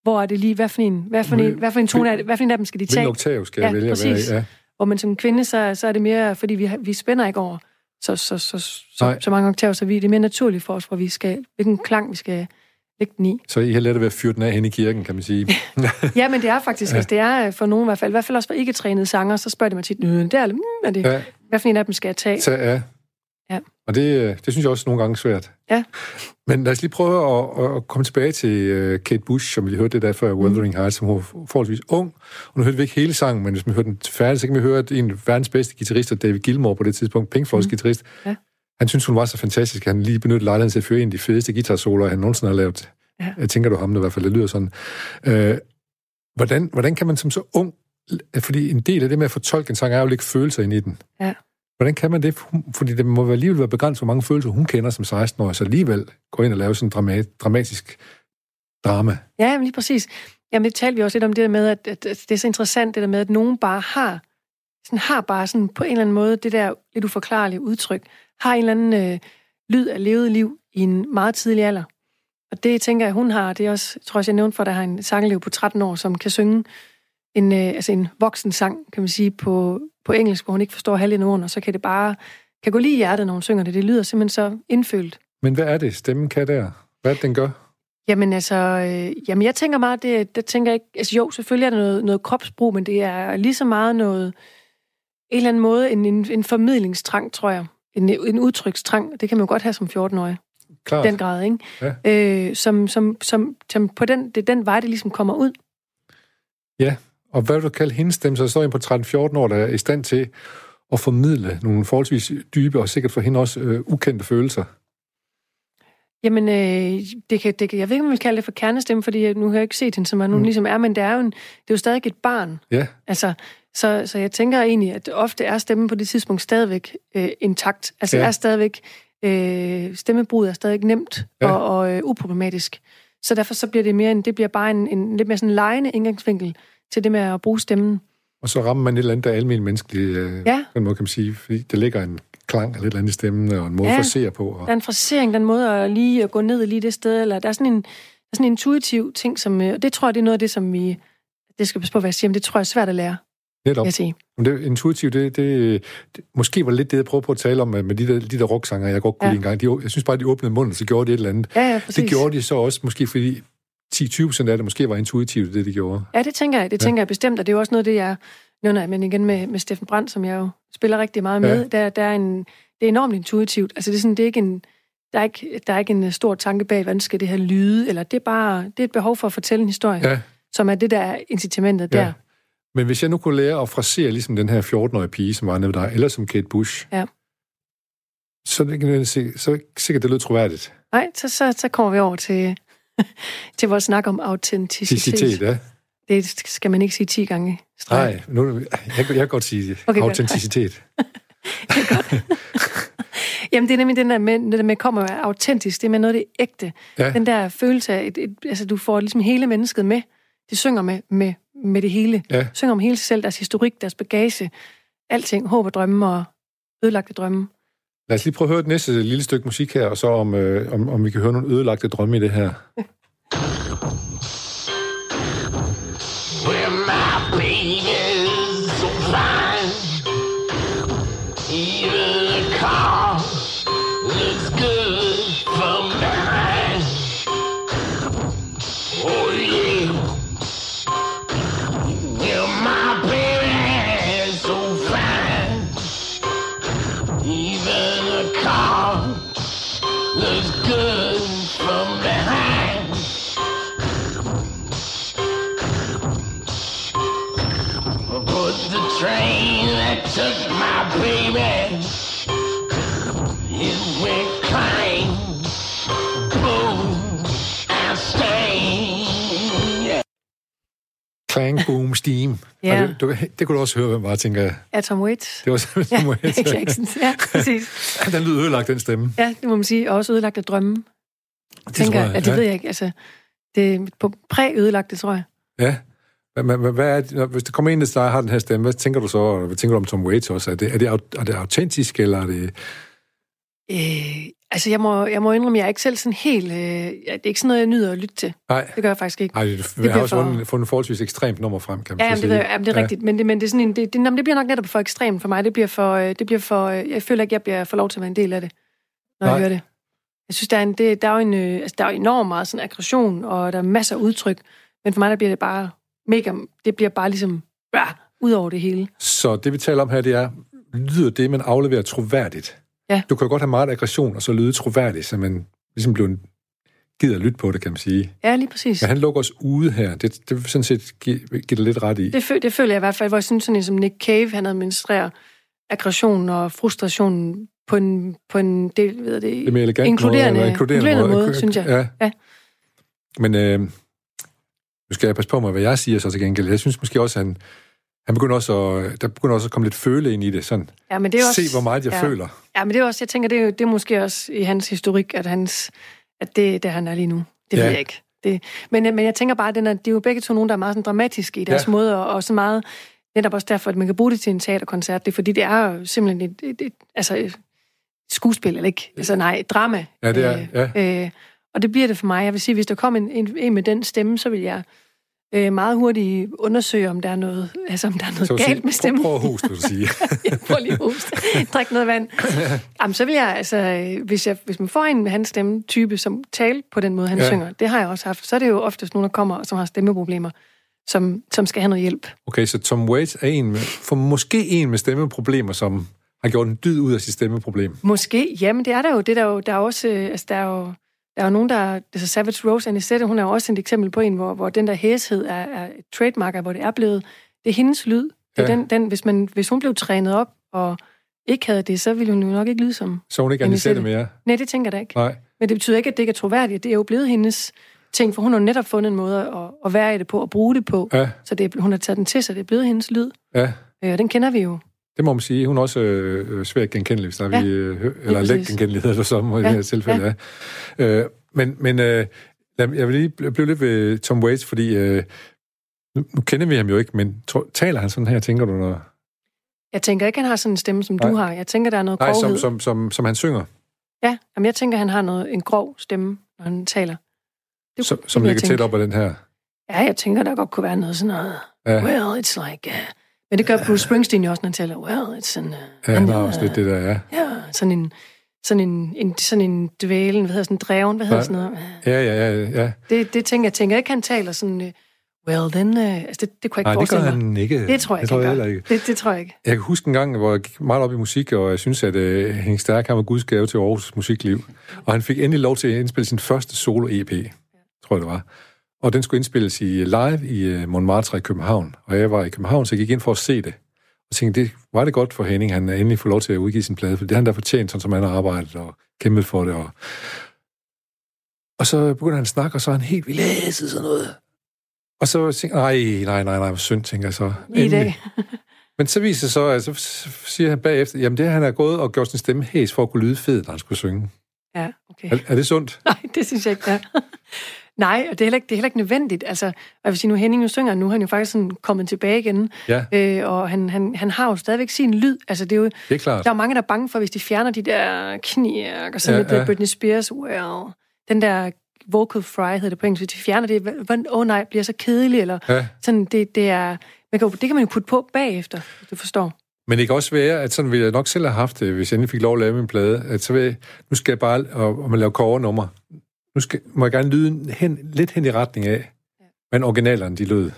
hvor er det lige, hvad for en, hvad for en, hvad for en tone er det, hvad for en af dem skal de tage? Hvilken oktav skal jeg Ja, vælge at være præcis. i? Ja. Hvor man som kvinde, så, så er det mere, fordi vi, vi spænder ikke over så, så, så, så, så mange oktaver, så vi, det er mere naturligt for os, hvor vi skal, hvilken klang vi skal lægge den i. Så I har let at være fyrt den af hen i kirken, kan man sige. Ja, men det er faktisk, ja. altså, det er for nogen i hvert fald, i hvert fald også for ikke-trænede sanger, så spørger de mig tit, "Øh, det er, mm, er det, ja, hvad for en af dem skal jeg tage? så, ja. Og det, øh, det synes jeg også nogle gange er svært. Ja. Men lad os lige prøve at, at, komme tilbage til uh, Kate Bush, som vi hørte det der før, Wuthering Heights, som var forholdsvis ung. Og nu hørte vi ikke hele sangen, men hvis man hørte den færdig, så kan vi høre, at en af verdens bedste guitarister, David Gilmour på det tidspunkt, Pink Floyds mm. guitarist, Ja. han synes, hun var så fantastisk, at han lige benyttede lejligheden til at føre en af de fedeste guitarsoloer, han nogensinde har lavet. Ja. Jeg tænker du ham, det i hvert fald, det lyder sådan. Øh, hvordan, hvordan kan man som så ung, fordi en del af det med at fortolke en sang, er jo at lægge følelser ind i den. Ja. Hvordan kan man det? Fordi det må alligevel være begrænset, hvor mange følelser hun kender som 16-årig, så alligevel går ind og laver sådan en dramat, dramatisk drama. Ja, jamen lige præcis. Jamen, det talte vi også lidt om det der med, at, at, at det er så interessant, det der med, at nogen bare har, sådan har bare sådan på en eller anden måde, det der lidt uforklarlige udtryk, har en eller anden øh, lyd af levet liv i en meget tidlig alder. Og det tænker jeg, hun har, det er også, tror jeg, jeg nævnte for, at der har en sangelev på 13 år, som kan synge en, øh, altså en voksen sang, kan man sige, på, på engelsk, hvor hun ikke forstår halvdelen af ordene, og så kan det bare, kan gå lige i hjertet, når hun synger det. Det lyder simpelthen så indfølt. Men hvad er det, stemmen kan der? Hvad den gør? Jamen altså, øh, jamen jeg tænker meget, det, det tænker jeg ikke, altså jo, selvfølgelig er der noget, noget kropsbrug, men det er lige så meget noget, en eller anden måde, en, en, en formidlingstrang, tror jeg. En, en udtrykstrang, det kan man jo godt have som 14-årig, Klart. den grad, ikke? Ja. Øh, som, som, som, som på den, det er den vej, det ligesom kommer ud. Og hvad vil du kalde hendes stemme? Så står en på 13-14 år, der er i stand til at formidle nogle forholdsvis dybe og sikkert for hende også øh, ukendte følelser. Jamen, øh, det kan, det kan, jeg ved ikke, om man vil kalde det for kernestemme, fordi jeg, nu har jeg ikke set hende, som hun Mm. ligesom er, men det er jo, en, det er jo stadig et barn. Ja, Altså, så, så jeg tænker egentlig, at ofte er stemmen på det tidspunkt stadigvæk øh, intakt. Altså, Ja. er stadigvæk, øh, stemmebruget er stadigvæk nemt Ja. ja. og, og øh, uproblematisk. Så derfor så bliver det mere en, det bliver bare en, en lidt mere sådan lejende indgangsvinkel til det med at bruge stemmen. og så rammer man et eller andet, der er almindeligt menneskeligt, øh, Ja. på en måde kan man sige, fordi der ligger en klang eller et eller andet i stemmen, og en måde Ja. at forsere på. Og, Der er en frasering, den måde at lige at gå ned lige det sted, eller der er sådan en, der er sådan en intuitiv ting, som, øh, og det tror jeg, det er noget af det, som vi, det skal passe på, hvad jeg siger, men det tror jeg er svært at lære, netop. jeg sige. Men det, intuitivt, det, det, det, måske var lidt det, jeg prøvede på at tale om med, med de der, de der rocksanger, jeg godt kunne Ja. ja. lide engang. De, jeg synes bare, de åbnede munden, så gjorde de et eller andet. Ja, ja, præcis. Det gjorde de så også, måske fordi 10-20 procent af det måske var intuitivt, det de gjorde. Ja, det tænker jeg. Det Ja. tænker jeg bestemt, og det er jo også noget det, jeg nævner, men igen med, med Steffen Brandt, som jeg jo spiller rigtig meget med, Ja. der, der er en, det er enormt intuitivt. Altså det er sådan, det er ikke en, der er ikke, der er ikke en stor tanke bag, hvordan skal det her lyde, eller det er bare, det er et behov for at fortælle en historie, Ja, som er det, der er incitamentet Ja. der. men hvis jeg nu kunne lære at frasere ligesom den her 14-årige pige, som var nede dig, eller som Kate Bush, Ja. så er det ikke så er det ikke sikkert, det lød troværdigt. Nej, så, så, så kommer vi over til, til vores snak om autenticitet. Ja. Det skal man ikke sige 10 gange. streg. Nej, nu, jeg, jeg kan godt sige Okay, godt. autenticitet. Jamen, det er nemlig den der med, det der med kommer af autentisk, det er med noget af det ægte. Ja. Den der følelse af, et, et, altså du får ligesom hele mennesket med. De synger med, med, med det hele. Ja. Synger om hele sig selv, deres historik, deres bagage, alting, håb og drømme og ødelagte drømme. Lad os lige prøve at høre et næste lille stykke musik her, og så om, øh, om, om vi kan høre nogle ødelagte drømme i det her. train that took my baby It went clang, boom, and stain Clang, boom, steam. Ja. Det, du, det kunne du også høre, hvem var, tænker jeg. Ja, Tom Waits. Det var simpelthen Ja, ja, Michael Jackson. Ja, præcis. Den lyd ødelagt, den stemme. Ja, det må man sige. Og også ødelagt af drømme. Det tænker, tror jeg, jeg, ja, det ja. ved jeg ikke. Altså, det er på præ-ødelagt, det tror jeg. Ja. Hvad, hvad, er hvis der kommer en, der har den her stemme, hvad tænker du så? Og hvad tænker du om Tom Waits også? Er det, er det, er det autentisk, eller er det... Øh, altså, jeg må, jeg må indrømme, jeg er ikke selv sådan helt... Øh, ja, det er ikke sådan noget, jeg nyder at lytte til. Nej, Det gør jeg faktisk ikke. Ej, det, det bliver har også for- fundet, fundet forholdsvis ekstremt nummer frem, kan man Ja, så det, sige. jeg, jamen, det er rigtigt. Men, det, men det, er sådan en, det, det, jamen, det bliver nok netop for ekstremt for mig. Det bliver for... øh, Det bliver for øh, jeg føler ikke, jeg bliver for lov til at være en del af det, når Nej. jeg hører det. Jeg synes, der er, en, det, der er jo en, øh, altså, der er jo enormt meget sådan aggression, og der er masser af udtryk. Men for mig, der bliver det bare mega... Det bliver bare ligesom... Ja, ud over det hele. Så det, vi taler om her, det er, lyder det, man afleverer troværdigt? Ja. Du kan jo godt have meget aggression, og så lyde troværdigt, så man ligesom bliver gider at lytte på det, kan man sige. Ja, lige præcis. Men han lukker os ude her. Det, det vil sådan set give, give dig lidt ret i. Det, føl, det føler jeg i hvert fald, hvor jeg synes, sådan en som Nick Cave, han administrerer aggression og frustration på en, på en del, ved jeg det, Det er mere elegant inkluderende, måde, eller inkluderende, inkluderende måde, synes jeg. Ja. Ja. Men øh, nu skal jeg passe på mig, hvad jeg siger så til gengæld. Jeg synes måske også, at han, han begynder også at, der begynder også at komme lidt føle ind i det. Sådan, Ja, men det er også, se, hvor meget jeg ja. føler. Ja, men det er også, jeg tænker, det er, det er måske også i hans historik, at, hans, at det der, han er lige nu. Det Ja. ved jeg ikke. Det, men, men jeg tænker bare, at den er, det er jo begge to nogen, der er meget sådan dramatiske i deres Ja. ja. måde, og, og så meget, netop også derfor, at man kan bruge det til en teaterkoncert. Det er fordi, det er simpelthen et, et, et, altså et skuespil, eller ikke? Altså nej, et drama. Ja, det er, Øh, øh, og det bliver det for mig. Jeg vil sige, hvis der kom en, en, en med den stemme, så vil jeg øh, meget hurtigt undersøge, om der er noget, altså, om der er noget Så galt sige, med stemmen. Prøv, prøv at hoste, vil du sige. jeg får lige hoste. Drik noget vand. Jamen, så vil jeg, altså, hvis, jeg, hvis man får en med hans stemme-type, som taler på den måde, han Ja. ja. synger, det har jeg også haft, så er det jo oftest nogen, der kommer, som har stemmeproblemer, som, som skal have noget hjælp. Okay, så Tom Waits er en med, for måske en med stemmeproblemer, som har gjort en dyd ud af sit stemmeproblem. Måske, jamen det er der jo, det er der jo, der er også, øh, altså der er jo, der er jo nogen, der, altså Savage Rose Anisette, hun er jo også et eksempel på en, hvor, hvor den der hæshed er, er et trademark, hvor det er blevet, det er hendes lyd. Det er Ja. den, den, hvis, man, hvis hun blev trænet op, og ikke havde det, så ville hun jo nok ikke lyde som... Så hun ikke Anisette mere. Nej, det tænker jeg da ikke. Nej. Men det betyder ikke, at det ikke er troværdigt. Det er jo blevet hendes ting, for hun har netop fundet en måde at, at være i det på, og bruge det på. Ja, Så det, hun har taget den til sig, det er blevet hendes lyd. ja. Øh, Og den kender vi jo. Det må man sige. Hun er også øh, øh, svært genkendelig, hvis der er Ja, vi, øh, eller let genkendelig, hedder det så, i Ja, det her tilfælde. Ja. Øh, men men øh, jeg vil lige bl- blive lidt ved Tom Waits, fordi øh, nu, nu kender vi ham jo ikke, men tro, taler han sådan her, tænker du? Når, Jeg tænker ikke, han har sådan en stemme, som Nej. du har. Jeg tænker, der er noget nej, som, grovhed. som, som, som han synger, Ja, jamen, jeg tænker, han har noget, en grov stemme, når han taler. Det, som, det som ligger tæt op af den her. Ja, jeg tænker, der godt kunne være noget sådan noget. Ja, Well, it's like... Uh... Men det gør Bruce Springsteen jo også, når han taler. Well, it's an... Uh... ja an, han har også lidt det der, ja. Ja, sådan en... Sådan en, en, sådan en dvælen, hvad hedder sådan en dreven, hvad hedder sådan noget? Ja, ja, ja, ja. Det, det tænker jeg, tænker ikke, han taler sådan, uh, well then, uh, altså det, det kunne jeg ikke Nej, det gør forestille han ikke. Det tror jeg, det tror ikke, jeg heller ikke. Det, det tror jeg ikke. Jeg kan huske en gang, hvor jeg gik meget op i musik, og jeg synes, at øh, Henning Stærk han var Guds gave til Aarhus musikliv. Og han fik endelig lov til at indspille sin første solo-EP, tror jeg det var. Og den skulle indspilles i live i øh, Montmartre i København. Og jeg var i København, så jeg gik ind for at se det. Og tænkte, det var det godt for Henning, han endelig får lov til at udgive sin plade, for det er han der fortjent, sådan som han har arbejdet og kæmpet for det. Og, og så begynder han at snakke, og så er han helt vildt sådan noget. Og så tænkte jeg, nej, nej, nej, nej, hvor synd, tænker jeg så. I dag. Men så viser det så, at så siger han bagefter, jamen det er, han er gået og gjort sin stemme hæs for at kunne lyde fed, når han skulle synge. Ja, okay. Er, er det sundt? Nej, det synes jeg ikke, det er. Nej, og det er, heller ikke, det er heller ikke nødvendigt. Altså, og jeg vil sige, nu Henning jo synger, nu er han jo faktisk sådan kommet tilbage igen, Ja, øh, og han, han, han har jo stadigvæk sin lyd. Altså, det er jo, det er klart. der er mange, der er bange for, hvis de fjerner de der knirk, og sådan Ja, lidt ja. Britney Spears, well, den der vocal fry hedder det på engelsk, hvis de fjerner det, åh oh, nej, bliver så kedelig, eller Ja. sådan, det, det er, man kan, det kan man jo putte på bagefter, hvis du forstår. Men det kan også være, at sådan ville jeg nok selv have haft det, hvis jeg endelig fik lov at lave min plade, at så vil jeg, nu skal jeg bare, og, og man laver covernummer, nu skal, må jeg gerne lyde hen, lidt hen i retning af, men originalerne, de lød.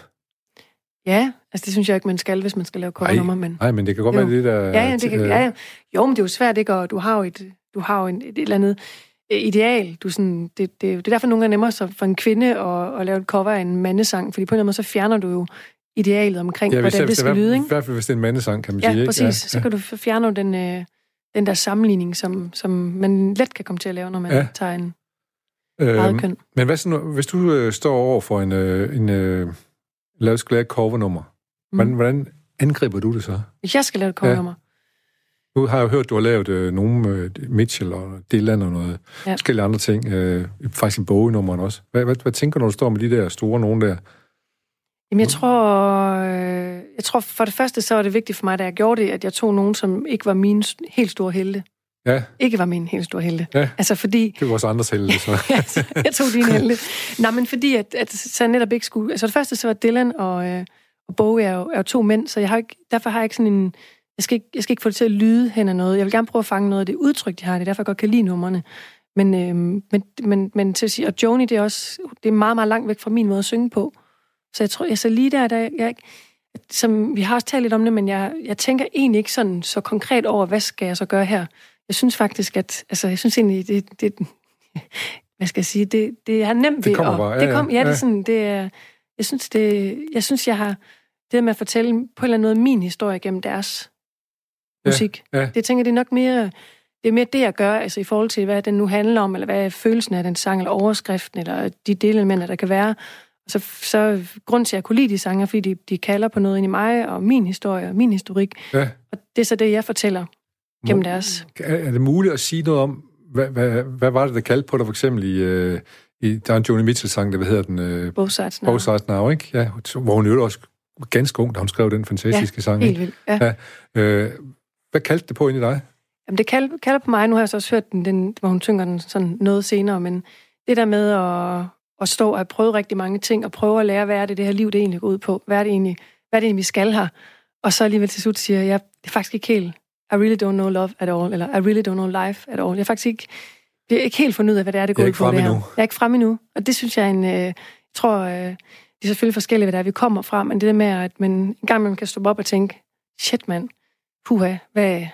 Ja, altså det synes jeg ikke, man skal, hvis man skal lave covernummer, men... Nej, men det kan godt Jo. være det, der... Ja, ja, det kan, ja, ja. Jo, men det er jo svært, ikke? Og du har jo et, du har jo en, et eller andet øh, ideal. Du sådan, det, det, det er derfor nogle gange nemmere så for en kvinde at, at lave et cover af en mandesang, fordi på en eller anden måde, så fjerner du jo idealet omkring, Ja, ja, hvordan jeg, det skal i lyde, ikke? hvert fald, hvis det er en mandesang, kan man Ja, sige. præcis. Ja, så kan du fjerne den, øh, den der sammenligning, som, som man let kan komme til at lave, når man Ja. ja. tager en Øhm, køn. Men hvad så nu, hvis du øh, står over for en, øh, en, øh, lave, skal lave et covernummer. Hvordan, Mm. hvordan angriber du det så? Hvis jeg skal lave et cover Nu har jeg jo hørt, du har lavet øh, nogle øh, Mitchell og Dylan og noget ja. Ja. forskellige andre ting. Øh, faktisk en bognummeren også. Hvad, hvad, hvad tænker du, når du står med de der store nogen der? Jamen, jeg tror, øh, jeg tror for det første, så var det vigtigt for mig, da jeg gjorde det, at jeg tog nogen, som ikke var mine helt store helte. Ja, Ikke var mine helt store helte. Ja. Altså fordi, det er vores andres helte, så. jeg tog dine helte. Nej, men fordi, at, at så jeg netop ikke skulle... Altså det første, så var Dylan og, øh, og Bowie er jo, er jo to mænd, så jeg har ikke, derfor har jeg ikke sådan en... Jeg skal, ikke, jeg skal ikke få det til at lyde hen af noget. Jeg vil gerne prøve at fange noget af det udtryk, de har. Det er derfor, jeg godt kan lide numrene. Men, øh, men, men, men til at sige, og Joni, det er også det er meget, meget langt væk fra min måde at synge på. Så jeg tror, jeg så lige der, der jeg, som vi har også talt lidt om det, men jeg, jeg tænker egentlig ikke sådan så konkret over, hvad skal jeg så gøre her? Jeg synes faktisk, at, altså, jeg synes egentlig, det, det hvad skal jeg sige, det, det er nemt Det ved kommer at- bare, ja, det kom, ja, ja. det er sådan, det er, jeg synes, det, jeg synes, jeg har, det med at fortælle på en eller anden måde min historie gennem deres Ja, musik. ja. Det jeg tænker det er nok mere, det er mere det, jeg gør, altså i forhold til, hvad den nu handler om, eller hvad er følelsen af den sang, eller overskriften, eller de delelementer, der kan være. Og så, så grund til, at jeg kunne lide de sange, fordi de, de kalder på noget ind i mig, og min historie, og min historik. Ja. Og det er så det, jeg fortæller gennem deres. Er, er det muligt at sige noget om, hvad, hvad, hvad var det, der kaldte på dig for eksempel i, øh, i der er en Joni Mitchell-sang, der hvad hedder den? Øh, Both sides now. Both Sides Now, ikke? Ja, hvor hun jo også ganske ung, da hun skrev den fantastiske sang. Helt vildt. Ja. Ja. Øh, hvad kaldte det på ind i dig? Jamen, det kalder, kalder på mig. Nu har jeg så også hørt den, den, hvor hun synger den sådan noget senere, men det der med at, at stå og have prøvet rigtig mange ting, og prøve at lære, hvad er det, det her liv det egentlig går ud på? Hvad er det egentlig, hvad er det egentlig vi skal her? Og så alligevel til slut siger jeg, det er faktisk ikke helt, I really don't know love at all, eller I really don't know life at all. Jeg er faktisk ikke, jeg er ikke helt fundet ud af, hvad det er, det går ud på. Det her. Jeg er ikke fremme endnu. Og det synes jeg er en, øh, jeg tror, øh, det er selvfølgelig forskelligt, hvad det er, vi kommer fra, men det der med, at man en gang man kan stoppe op og tænke, shit mand, puha, hvad,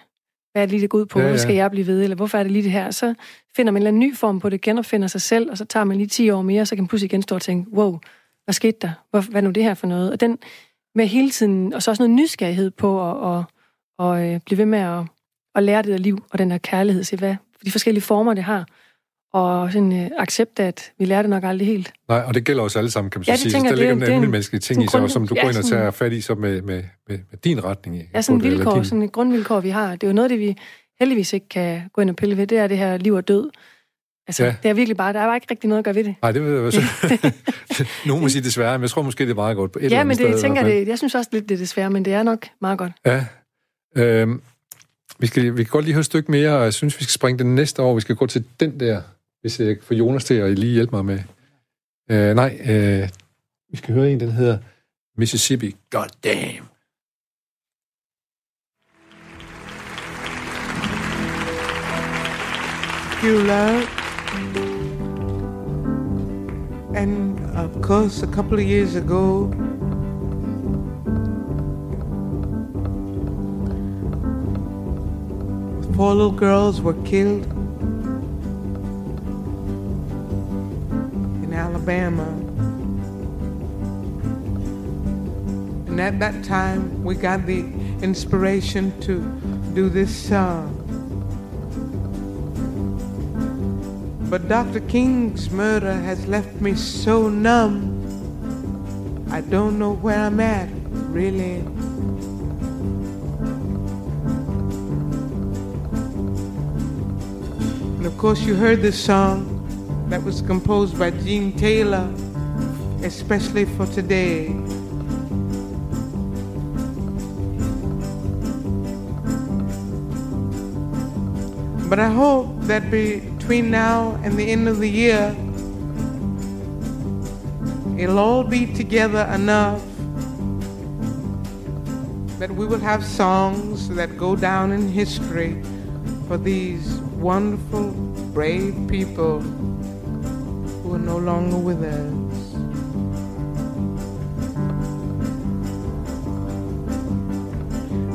hvad er det lige, det går ud på? Ja, Ja. Hvad skal jeg blive ved? Eller hvorfor er det lige det her? Så finder man en eller anden ny form på det, genopfinder sig selv, og så tager man lige 10 år mere, så kan man pludselig igen stå og tænke, wow, hvad skete der? Hvor, hvad er nu det her for noget? Og den med hele tiden, og så også noget nysgerrighed på at, at, at, at blive ved med at, at lære det der liv, og den her kærlighed, se hvad de forskellige former, det har. Og sådan uh, accepte, at vi lærer det nok aldrig helt. Nej, og det gælder os alle sammen, kan man så Ja, det sige. Så tænker der jeg, ligger er- en menneskelig ting i sig, som du grund- går ja, ind og sådan- tager fat i så med, med, med, med din retning. Ja, sådan det, vilkår, din- sådan et grundvilkår, vi har. Det er jo noget det, vi heldigvis ikke kan gå ind og pille ved. Det er det her liv og død. Altså, Ja. ja. det er virkelig bare, der er bare ikke rigtig noget at gøre ved det. Nej, det ved jeg også. Nogen må sige desværre, men jeg tror måske, det er meget godt. På et Ja, men det, jeg tænker det, jeg synes også lidt, det er desværre, men det er nok meget godt. Ja. Øhm, vi, skal, vi kan godt lige høre et stykke mere, og jeg synes, vi skal springe den næste over. Vi skal gå til den der, hvis øh, jeg får Jonas til at lige hjælpe mig med. Øh, nej, øh, vi skal høre en, den hedder Mississippi. God damn. you love. And of course, a couple of years ago, four little girls were killed in Alabama. And at that time, we got the inspiration to do this song. But Dr. King's murder has left me so numb. I don't know where I'm at, really. And of course, you heard this song that was composed by Gene Taylor, especially for today. But I hope that between now and the end of the year, it'll all be together enough that we will have songs that go down in history for these wonderful, brave people who are no longer with us.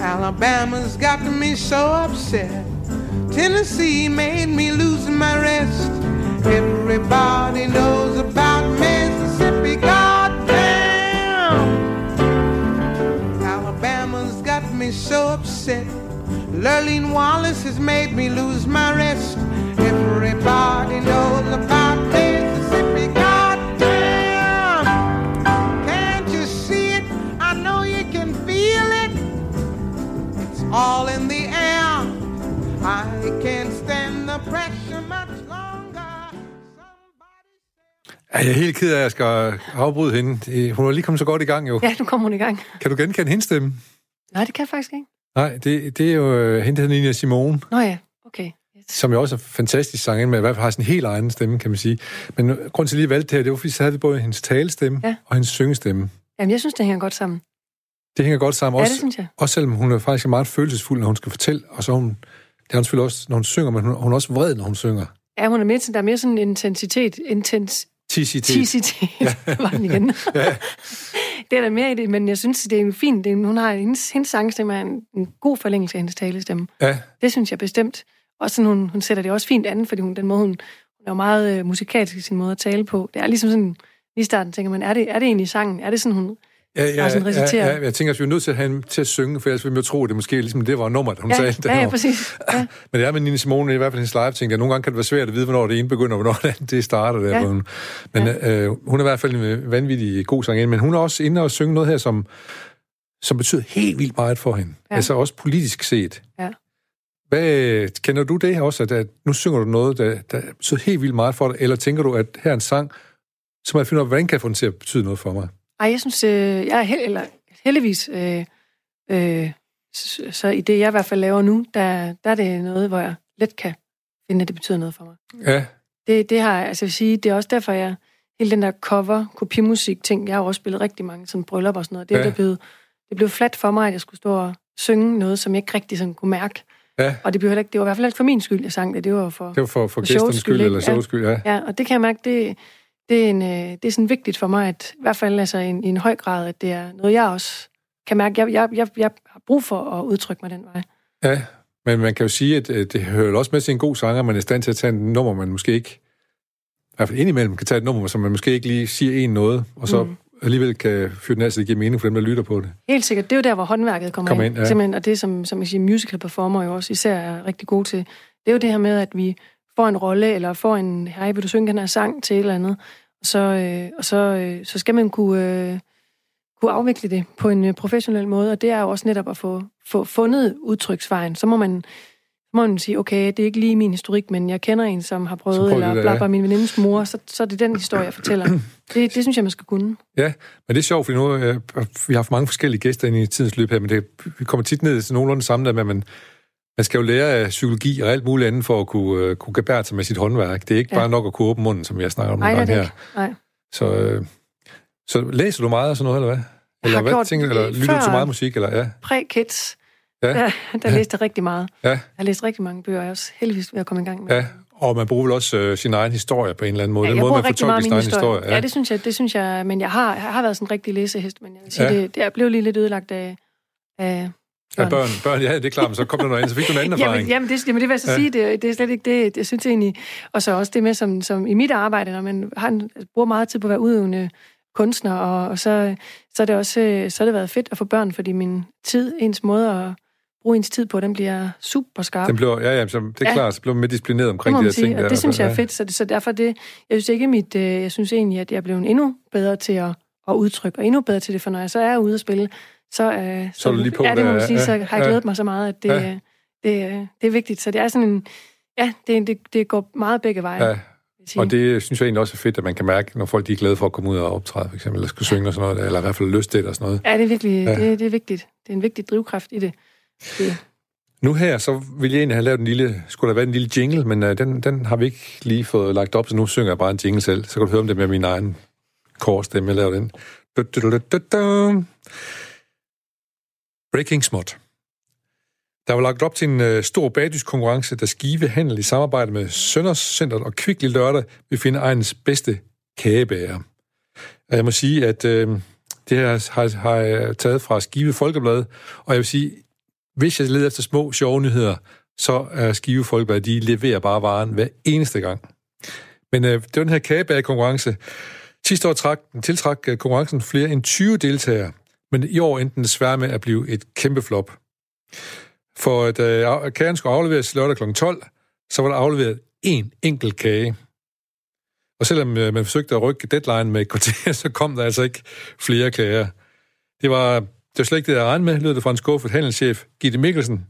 Alabama's got me so upset. Tennessee made me lose my rest. Everybody knows about Mississippi, goddamn. Alabama's got me so upset. Lurleen Wallace has made me lose my rest. Everybody knows about Mississippi. Goddamn! Can't you see it? I know you can feel it. It's all in the air. I can't stand the pressure much longer. Somebody... Jeg helt ked af, at jeg skal afbryde hende. Hun er lige kommet så godt i gang, jo. Ja, nu kommer hun i gang. Kan du genkende hendes stemme? Nej, det kan jeg faktisk ikke. Nej, det, det er jo øh, hende, der Nina Simone, Nå ja, okay. Yes. som jo også er fantastisk sanger, men i hvert fald har sin helt egen stemme, kan man sige. Men øh, grunden til, at jeg lige valgte det her, det var, fordi så havde vi både hendes talestemme Ja. og hendes syngestemme. Jamen, jeg synes, det hænger godt sammen. Det hænger godt sammen. Ja, Også, det synes jeg. også selvom hun er faktisk meget følelsesfuld, når hun skal fortælle, og så hun, det er hun selvfølgelig også, når hun synger, men hun, hun er også vred, når hun synger. Ja, hun er mere, der er mere sådan en intensitet, intens, Tisitet. Tisitet. Ja. var den igen. Ja. Det er der mere i det, men jeg synes, det er en fin... Det er, hun har, hendes, hendes sangstemme er en, en god forlængelse af hendes talestemme. Ja, Det synes jeg bestemt. Og sådan, hun, hun sætter det også fint an, fordi hun, den måde, hun, hun er jo meget øh, musikalsk i sin måde at tale på. Det er ligesom sådan, lige i starten tænker man, er det, er det egentlig sangen? Er det sådan, hun... Ja, ja, sådan ja, recitere. ja, jeg tænker, at vi er nødt til at have hende til at synge, for ellers ville jo tro, at det måske ligesom, det var nummeret, hun Ja, sagde. ja, ja, præcis. Ja. Men det er med Nina Simone, i hvert fald hendes live ting, at nogle gange kan det være svært at vide, hvornår det ene begynder, og hvornår det andet det starter. Der Ja. ja. Men øh, hun er i hvert fald en vanvittig god sangerinde, men hun er også inde og synge noget her, som, som betyder helt vildt meget for hende. Ja. Ja. Altså også politisk set. Ja. Hvad, kender du det også, at, at nu synger du noget, der, der betyder helt vildt meget for dig, eller tænker du, at her er en sang, som jeg finder ud af, hvordan kan jeg få den til at betyde noget for mig? Ej, jeg synes, øh, jeg er held, eller, heldigvis, øh, øh, så, så i det, jeg i hvert fald laver nu, der, der er det noget, hvor jeg let kan finde, at det betyder noget for mig. Ja, Det, det har jeg, altså jeg vil sige, det er også derfor, jeg, hele den der cover, kopimusik ting, jeg har også spillet rigtig mange sådan bryllup og sådan noget, det, Ja. det, blev, det blev fladt for mig, at jeg skulle stå og synge noget, som jeg ikke rigtig sådan kunne mærke. ja. Og det, blev heller ikke, det var i hvert fald ikke for min skyld, jeg sang det, det var for... Det var for, for For gæsternes skyld, skyld, eller showets skyld, ja. Ja, og det kan jeg mærke, det, det, er, en, øh, det er sådan vigtigt for mig, at i hvert fald altså, i, en, i en høj grad, at det er noget, jeg også kan mærke. Jeg, jeg, jeg, jeg har brug for at udtrykke mig den vej. Ja, men man kan jo sige, at øh, det hører også med til en god sanger, man er i stand til at tage en nummer, man måske ikke, i hvert fald indimellem kan tage et nummer, som man måske ikke lige siger en noget, og så Mm. alligevel kan fyre den af, så det giver mening for dem, der lytter på det. Helt sikkert. Det er jo der, hvor håndværket kommer, Kommer ind. ind, ja. Simpelthen, og det, som, som jeg siger, musical performer jo også især er rigtig gode til, det er jo det her med, at vi får en rolle, eller får en, hej, vil du synge den her sang til et eller andet, og så, øh, og så, øh, så skal man kunne, øh, kunne afvikle det på en øh, professionel måde, og det er jo også netop at få, få fundet udtryksvejen. Så må man, må man sige, okay, det er ikke lige min historik, men jeg kender en, som har prøvet, eller det der, bla, ja. bla, min venindes mor, så, så er det den historie, jeg fortæller. Det, det synes jeg, man skal kunne. Ja, men det er sjovt, fordi nu, øh, vi har haft mange forskellige gæster inde i tidens løb her, men det, vi kommer tit ned til nogenlunde samme der med, at man, man skal jo lære af psykologi og alt muligt andet for at kunne, øh, kunne gebære sig med sit håndværk. Det er ikke Ja. ja. bare nok at kunne åbne munden, som jeg snakker om Nej, er her. ikke. Nej. Så, øh, så læser du meget og sådan noget, eller hvad? Eller hvad gjort tænker, eller lytter du til meget musik, eller ja? Præ-kids, Ja. der, der læste jeg rigtig meget. Ja. Jeg har læst rigtig mange bøger, og jeg er også heldigvis ved at komme i gang med. Ja, og man bruger vel også øh, sin egen historie på en eller anden måde. Ja, Den jeg måde, bruger man fortolker sin egen historie. historie. Ja. ja, det synes jeg, det synes jeg, men jeg har, jeg har været sådan en rigtig læsehest, men jeg vil sige, Ja. ja. det, det er blevet lige lidt ødelagt af, af Ja, børn, børn, ja, det er klart, men så kom der noget andet, så fik du en anden erfaring. Jamen, jamen, det, jamen, det vil jeg så Ja. sige, det, det er slet ikke det, jeg synes egentlig. Og så også det med, som, som i mit arbejde, når man har en, bruger meget tid på at være udøvende kunstner, og, og så, så, er det også øh, så har det været fedt at få børn, fordi min tid, ens måde at bruge ens tid på, den bliver super skarp. Den blev, ja, ja, så det er Ja. klart, så blev man mere disciplineret omkring de her sige, ting. og der, det synes jeg er fedt, så, det, så derfor det, jeg synes ikke mit, øh, jeg synes egentlig, at jeg er blevet endnu bedre til at, at udtrykke, og endnu bedre til det, for når jeg så er ude at spille, så, øh, Så er du lige på ja, det må man sige, ja, så har jeg ja. glædet mig så meget, at det, Ja. ja. det, øh, det er vigtigt, så det er sådan en, ja, det, det, det går meget begge veje. Ja, vil og det synes jeg egentlig også er fedt, at man kan mærke, når folk de er glade for at komme ud og optræde, for eksempel, eller skulle synge og sådan noget, eller i hvert fald lyst til det og sådan noget. Ja, det er virkelig, Ja. ja. det, det er vigtigt. Det er en vigtig drivkraft i det. det Nu her, så ville jeg egentlig have lavet en lille, skulle der være en lille jingle, men uh, den, den har vi ikke lige fået lagt op, så nu synger jeg bare en jingle selv. Så kan du høre om det med min egen korstemme, jeg laver den. Du, du, du, du, du, du. Breaking Smot. Der var lagt op til en øh, stor bagdyskonkurrence, der Skive Handel i samarbejde med Sønderscenteret og Kvickly Lørdag vil finde egens bedste kagebager. Og jeg må sige, at øh, det her har, har jeg taget fra Skive Folkeblad, og jeg vil sige, hvis jeg leder efter små, sjove nyheder, så er Skive Folkeblad, de leverer bare varen hver eneste gang. Men øh, det var den her kagebagerkonkurrence. Sidste år trak, tiltrak øh, konkurrencen flere end 20 deltagere, men i år endte den desværre med at blive et kæmpe flop. For at øh, kagen skulle afleveres lørdag kl. 12, så var der afleveret én enkelt kage. Og selvom øh, man forsøgte at rykke deadline med et kvarter, så kom der altså ikke flere kager. Det var, det var slet ikke det, jeg regnede med, lød det fra en skuffet handelschef, Gitte Mikkelsen.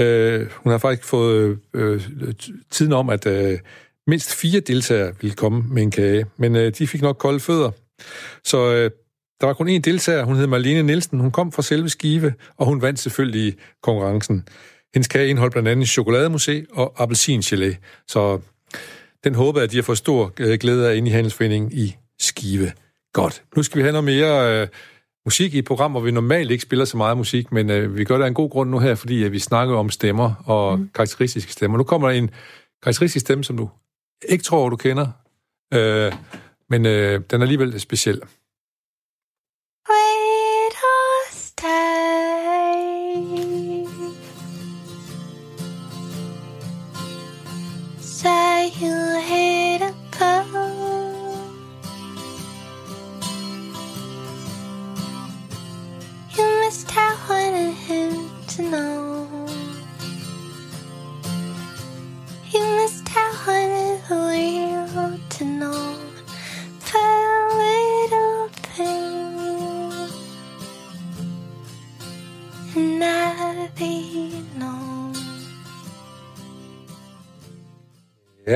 Øh, hun har faktisk fået øh, tiden om, at øh, mindst fire deltagere ville komme med en kage, men øh, de fik nok kolde fødder. Så øh, der var kun én deltager, hun hed Marlene Nielsen. Hun kom fra selve Skive, og hun vandt selvfølgelig konkurrencen. Hendes kage indeholdt blandt andet chokolademusé og appelsingelé. Så den håber jeg, at de har fået stor øh, glæde af inde i Handelsforeningen i Skive. Godt. Nu skal vi have noget mere øh, musik i et program, hvor vi normalt ikke spiller så meget musik, men øh, vi gør det af en god grund nu her, fordi at vi snakker om stemmer og mm. karakteristiske stemmer. Nu kommer der en karakteristisk stemme, som du ikke tror, du kender, øh, men øh, den er alligevel speciel.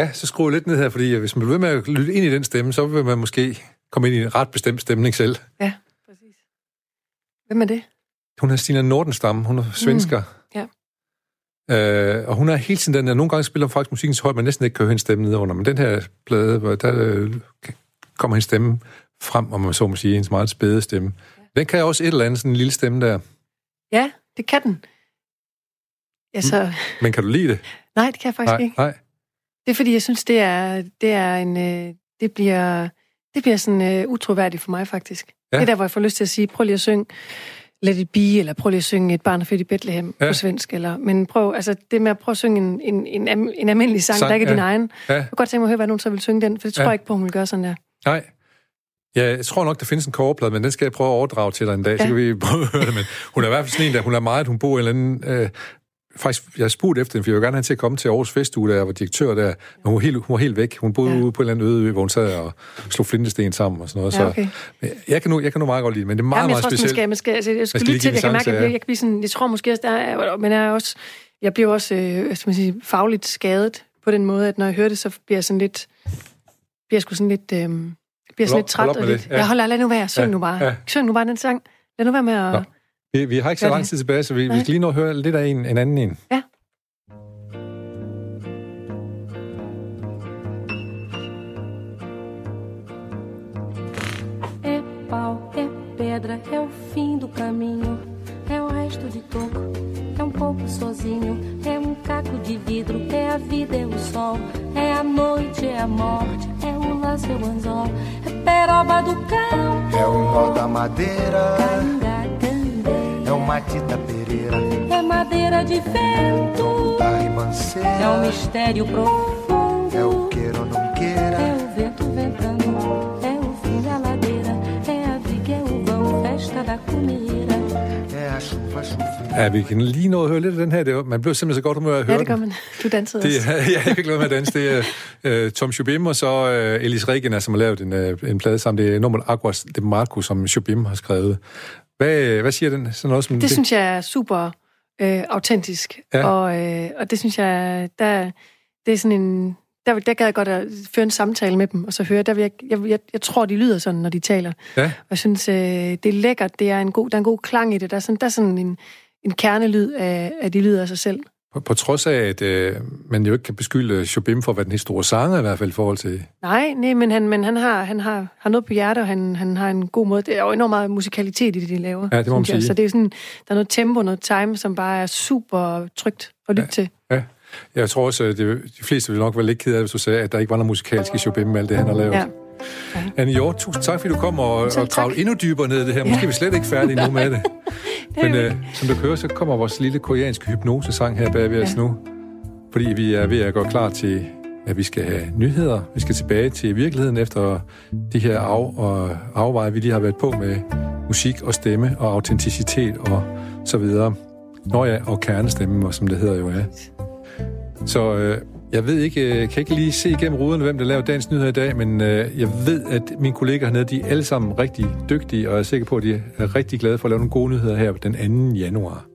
Ja, så skru lidt ned her, fordi hvis man bliver ved med at lytte ind i den stemme, så vil man måske komme ind i en ret bestemt stemning selv. Ja, præcis. Hvem er det? Hun er Stina Nordenstam, hun er svensker. ja. Øh, og hun er hele tiden den der, nogle gange spiller hun faktisk musikken så højt, man næsten ikke kan høre hendes stemme nedenunder, men den her plade, hvor der øh, kommer hendes stemme frem, om man så må sige, hendes meget spæde stemme. Den kan også et eller andet, sådan en lille stemme der. Ja, det kan den. Altså, Men kan du lide det? nej, det kan jeg faktisk Nej, ikke. nej. Det er fordi, jeg synes, det er, det er en... Øh, det bliver, det bliver sådan øh, utroværdigt for mig, faktisk. Ja. Det er der, hvor jeg får lyst til at sige, prøv lige at synge Let it be, eller prøv lige at synge Et barn er født i Bethlehem Ja. på svensk. Eller, men prøv, altså det med at prøve at synge en, en, en, en almindelig sang, Sang, der ikke er ja. din egen. Ja. Jeg kunne godt tænke mig at høre, hvad nogen så vil synge den, for det tror Ja. jeg ikke på, hun vil gøre sådan der. Nej. Ja, jeg tror nok, der findes en coverplade, men den skal jeg prøve at overdrage til dig en dag, ja. så kan vi prøve at høre det. Men hun er i hvert fald sådan en, der hun er meget, hun bor i en eller anden... Øh, faktisk, jeg har spurgt efter den, for jeg vil gerne have hende til at komme til Aarhus Festuge, der jeg var direktør der, men hun var helt, hun var helt væk. Hun boede ja. Ude på en eller anden øde ø, hvor hun sad og slog flintesten sammen og sådan noget. Ja, okay. Så jeg kan, nu, jeg kan nu meget godt lide men det er meget, Jamen, jeg meget tror, specielt. skal, man skal, altså, jeg skal skulle lige lige til, jeg kan mærke, at jeg, jeg kan blive sådan, jeg tror måske også, der er, men jeg er også, jeg bliver også, øh, skal man sige, fagligt skadet på den måde, at når jeg hører det, så bliver jeg sådan lidt, bliver jeg sgu sådan lidt, øh, bliver sådan Hold lidt træt. hold og lidt, ja. Jeg holder, lad nu være, syng Ja, nu bare. ja. Syng nu bare den sang. Lad nu være med at... Nå. Vi, vi har ikke så lang tid tilbage, så vi, vi Nej. skal lige nå at høre lidt af en, en anden en. Ja. É pau, é pedra, é o fim do caminho. É o resto de toco, é um pouco sozinho. É um caco de vidro, é a vida, é o sol. É a noite, é a morte, é o laço, é o anzol. É peroba do cão, É o nó da madeira, canga. É o Matita Pereira, É madeira de vento, da é um mistério profundo. é o queira ou não É queira, o vento ventando, é o fim da ladeira, é a viga, é o vão, festa da comida. é a chuva chovendo. Ja, vi kan lige nå at høre lidt af den her. Det, var- man blev simpelthen så godt humør at høre Ja, det gør man. Du dansede Det, også. ja, jeg lade være med at danse. Det er uh, Tom Jobim og så uh, Elis Regina, som har lavet en, uh, en plade sammen. Det er Normal Aquas de Marco, som Jobim har skrevet. Hvad, hvad siger den? Sådan noget som Det synes jeg er super øh, autentisk. Ja. Og, øh, og det synes jeg, der, det er sådan en... Der, der gad jeg godt at føre en samtale med dem, og så høre. Der vil jeg, jeg, jeg, jeg tror, de lyder sådan, når de taler. Ja. Og jeg synes, øh, det er lækkert. Det er en god, der er en god klang i det. Der er sådan, der er sådan en, en kernelyd af, at de lyder af sig selv. På, på trods af, at uh, man jo ikke kan beskylde Jobim for at være den helt store sanger, i hvert fald i forhold til... Nej, nej, men han, men han, har, han har, har noget på hjertet, og han, han har en god måde. Det er jo enormt meget musikalitet i det, de laver. Ja, det må man jeg. sige. Så det er sådan, der er noget tempo, noget time, som bare er super trygt at lytte ja. til. Ja. Jeg tror også, at det, de fleste ville nok være lidt ked af, hvis du sagde, at der ikke var noget musikalsk i Jobim med alt det, han har lavet. Ja. Anne Hjort, tusind tak, fordi du kom og, og gravede endnu dybere ned i det her. Måske er vi slet ikke færdige nu med det. Men øh, som du kører, så kommer vores lille koreanske hypnosesang her bag ved os nu. Fordi vi er ved at gå klar til, at vi skal have nyheder. Vi skal tilbage til virkeligheden efter de her af, og afveje, vi lige har været på med musik og stemme og autenticitet og så videre. Nå ja, og kernestemme, som det hedder jo er. Så øh, jeg ved ikke, øh, kan ikke lige se igennem ruden, hvem der laver dagens nyheder i dag, men øh, jeg ved, at mine kolleger hernede, de er alle sammen rigtig dygtige, og jeg er sikker på, at de er rigtig glade for at lave nogle gode nyheder her den 2. januar.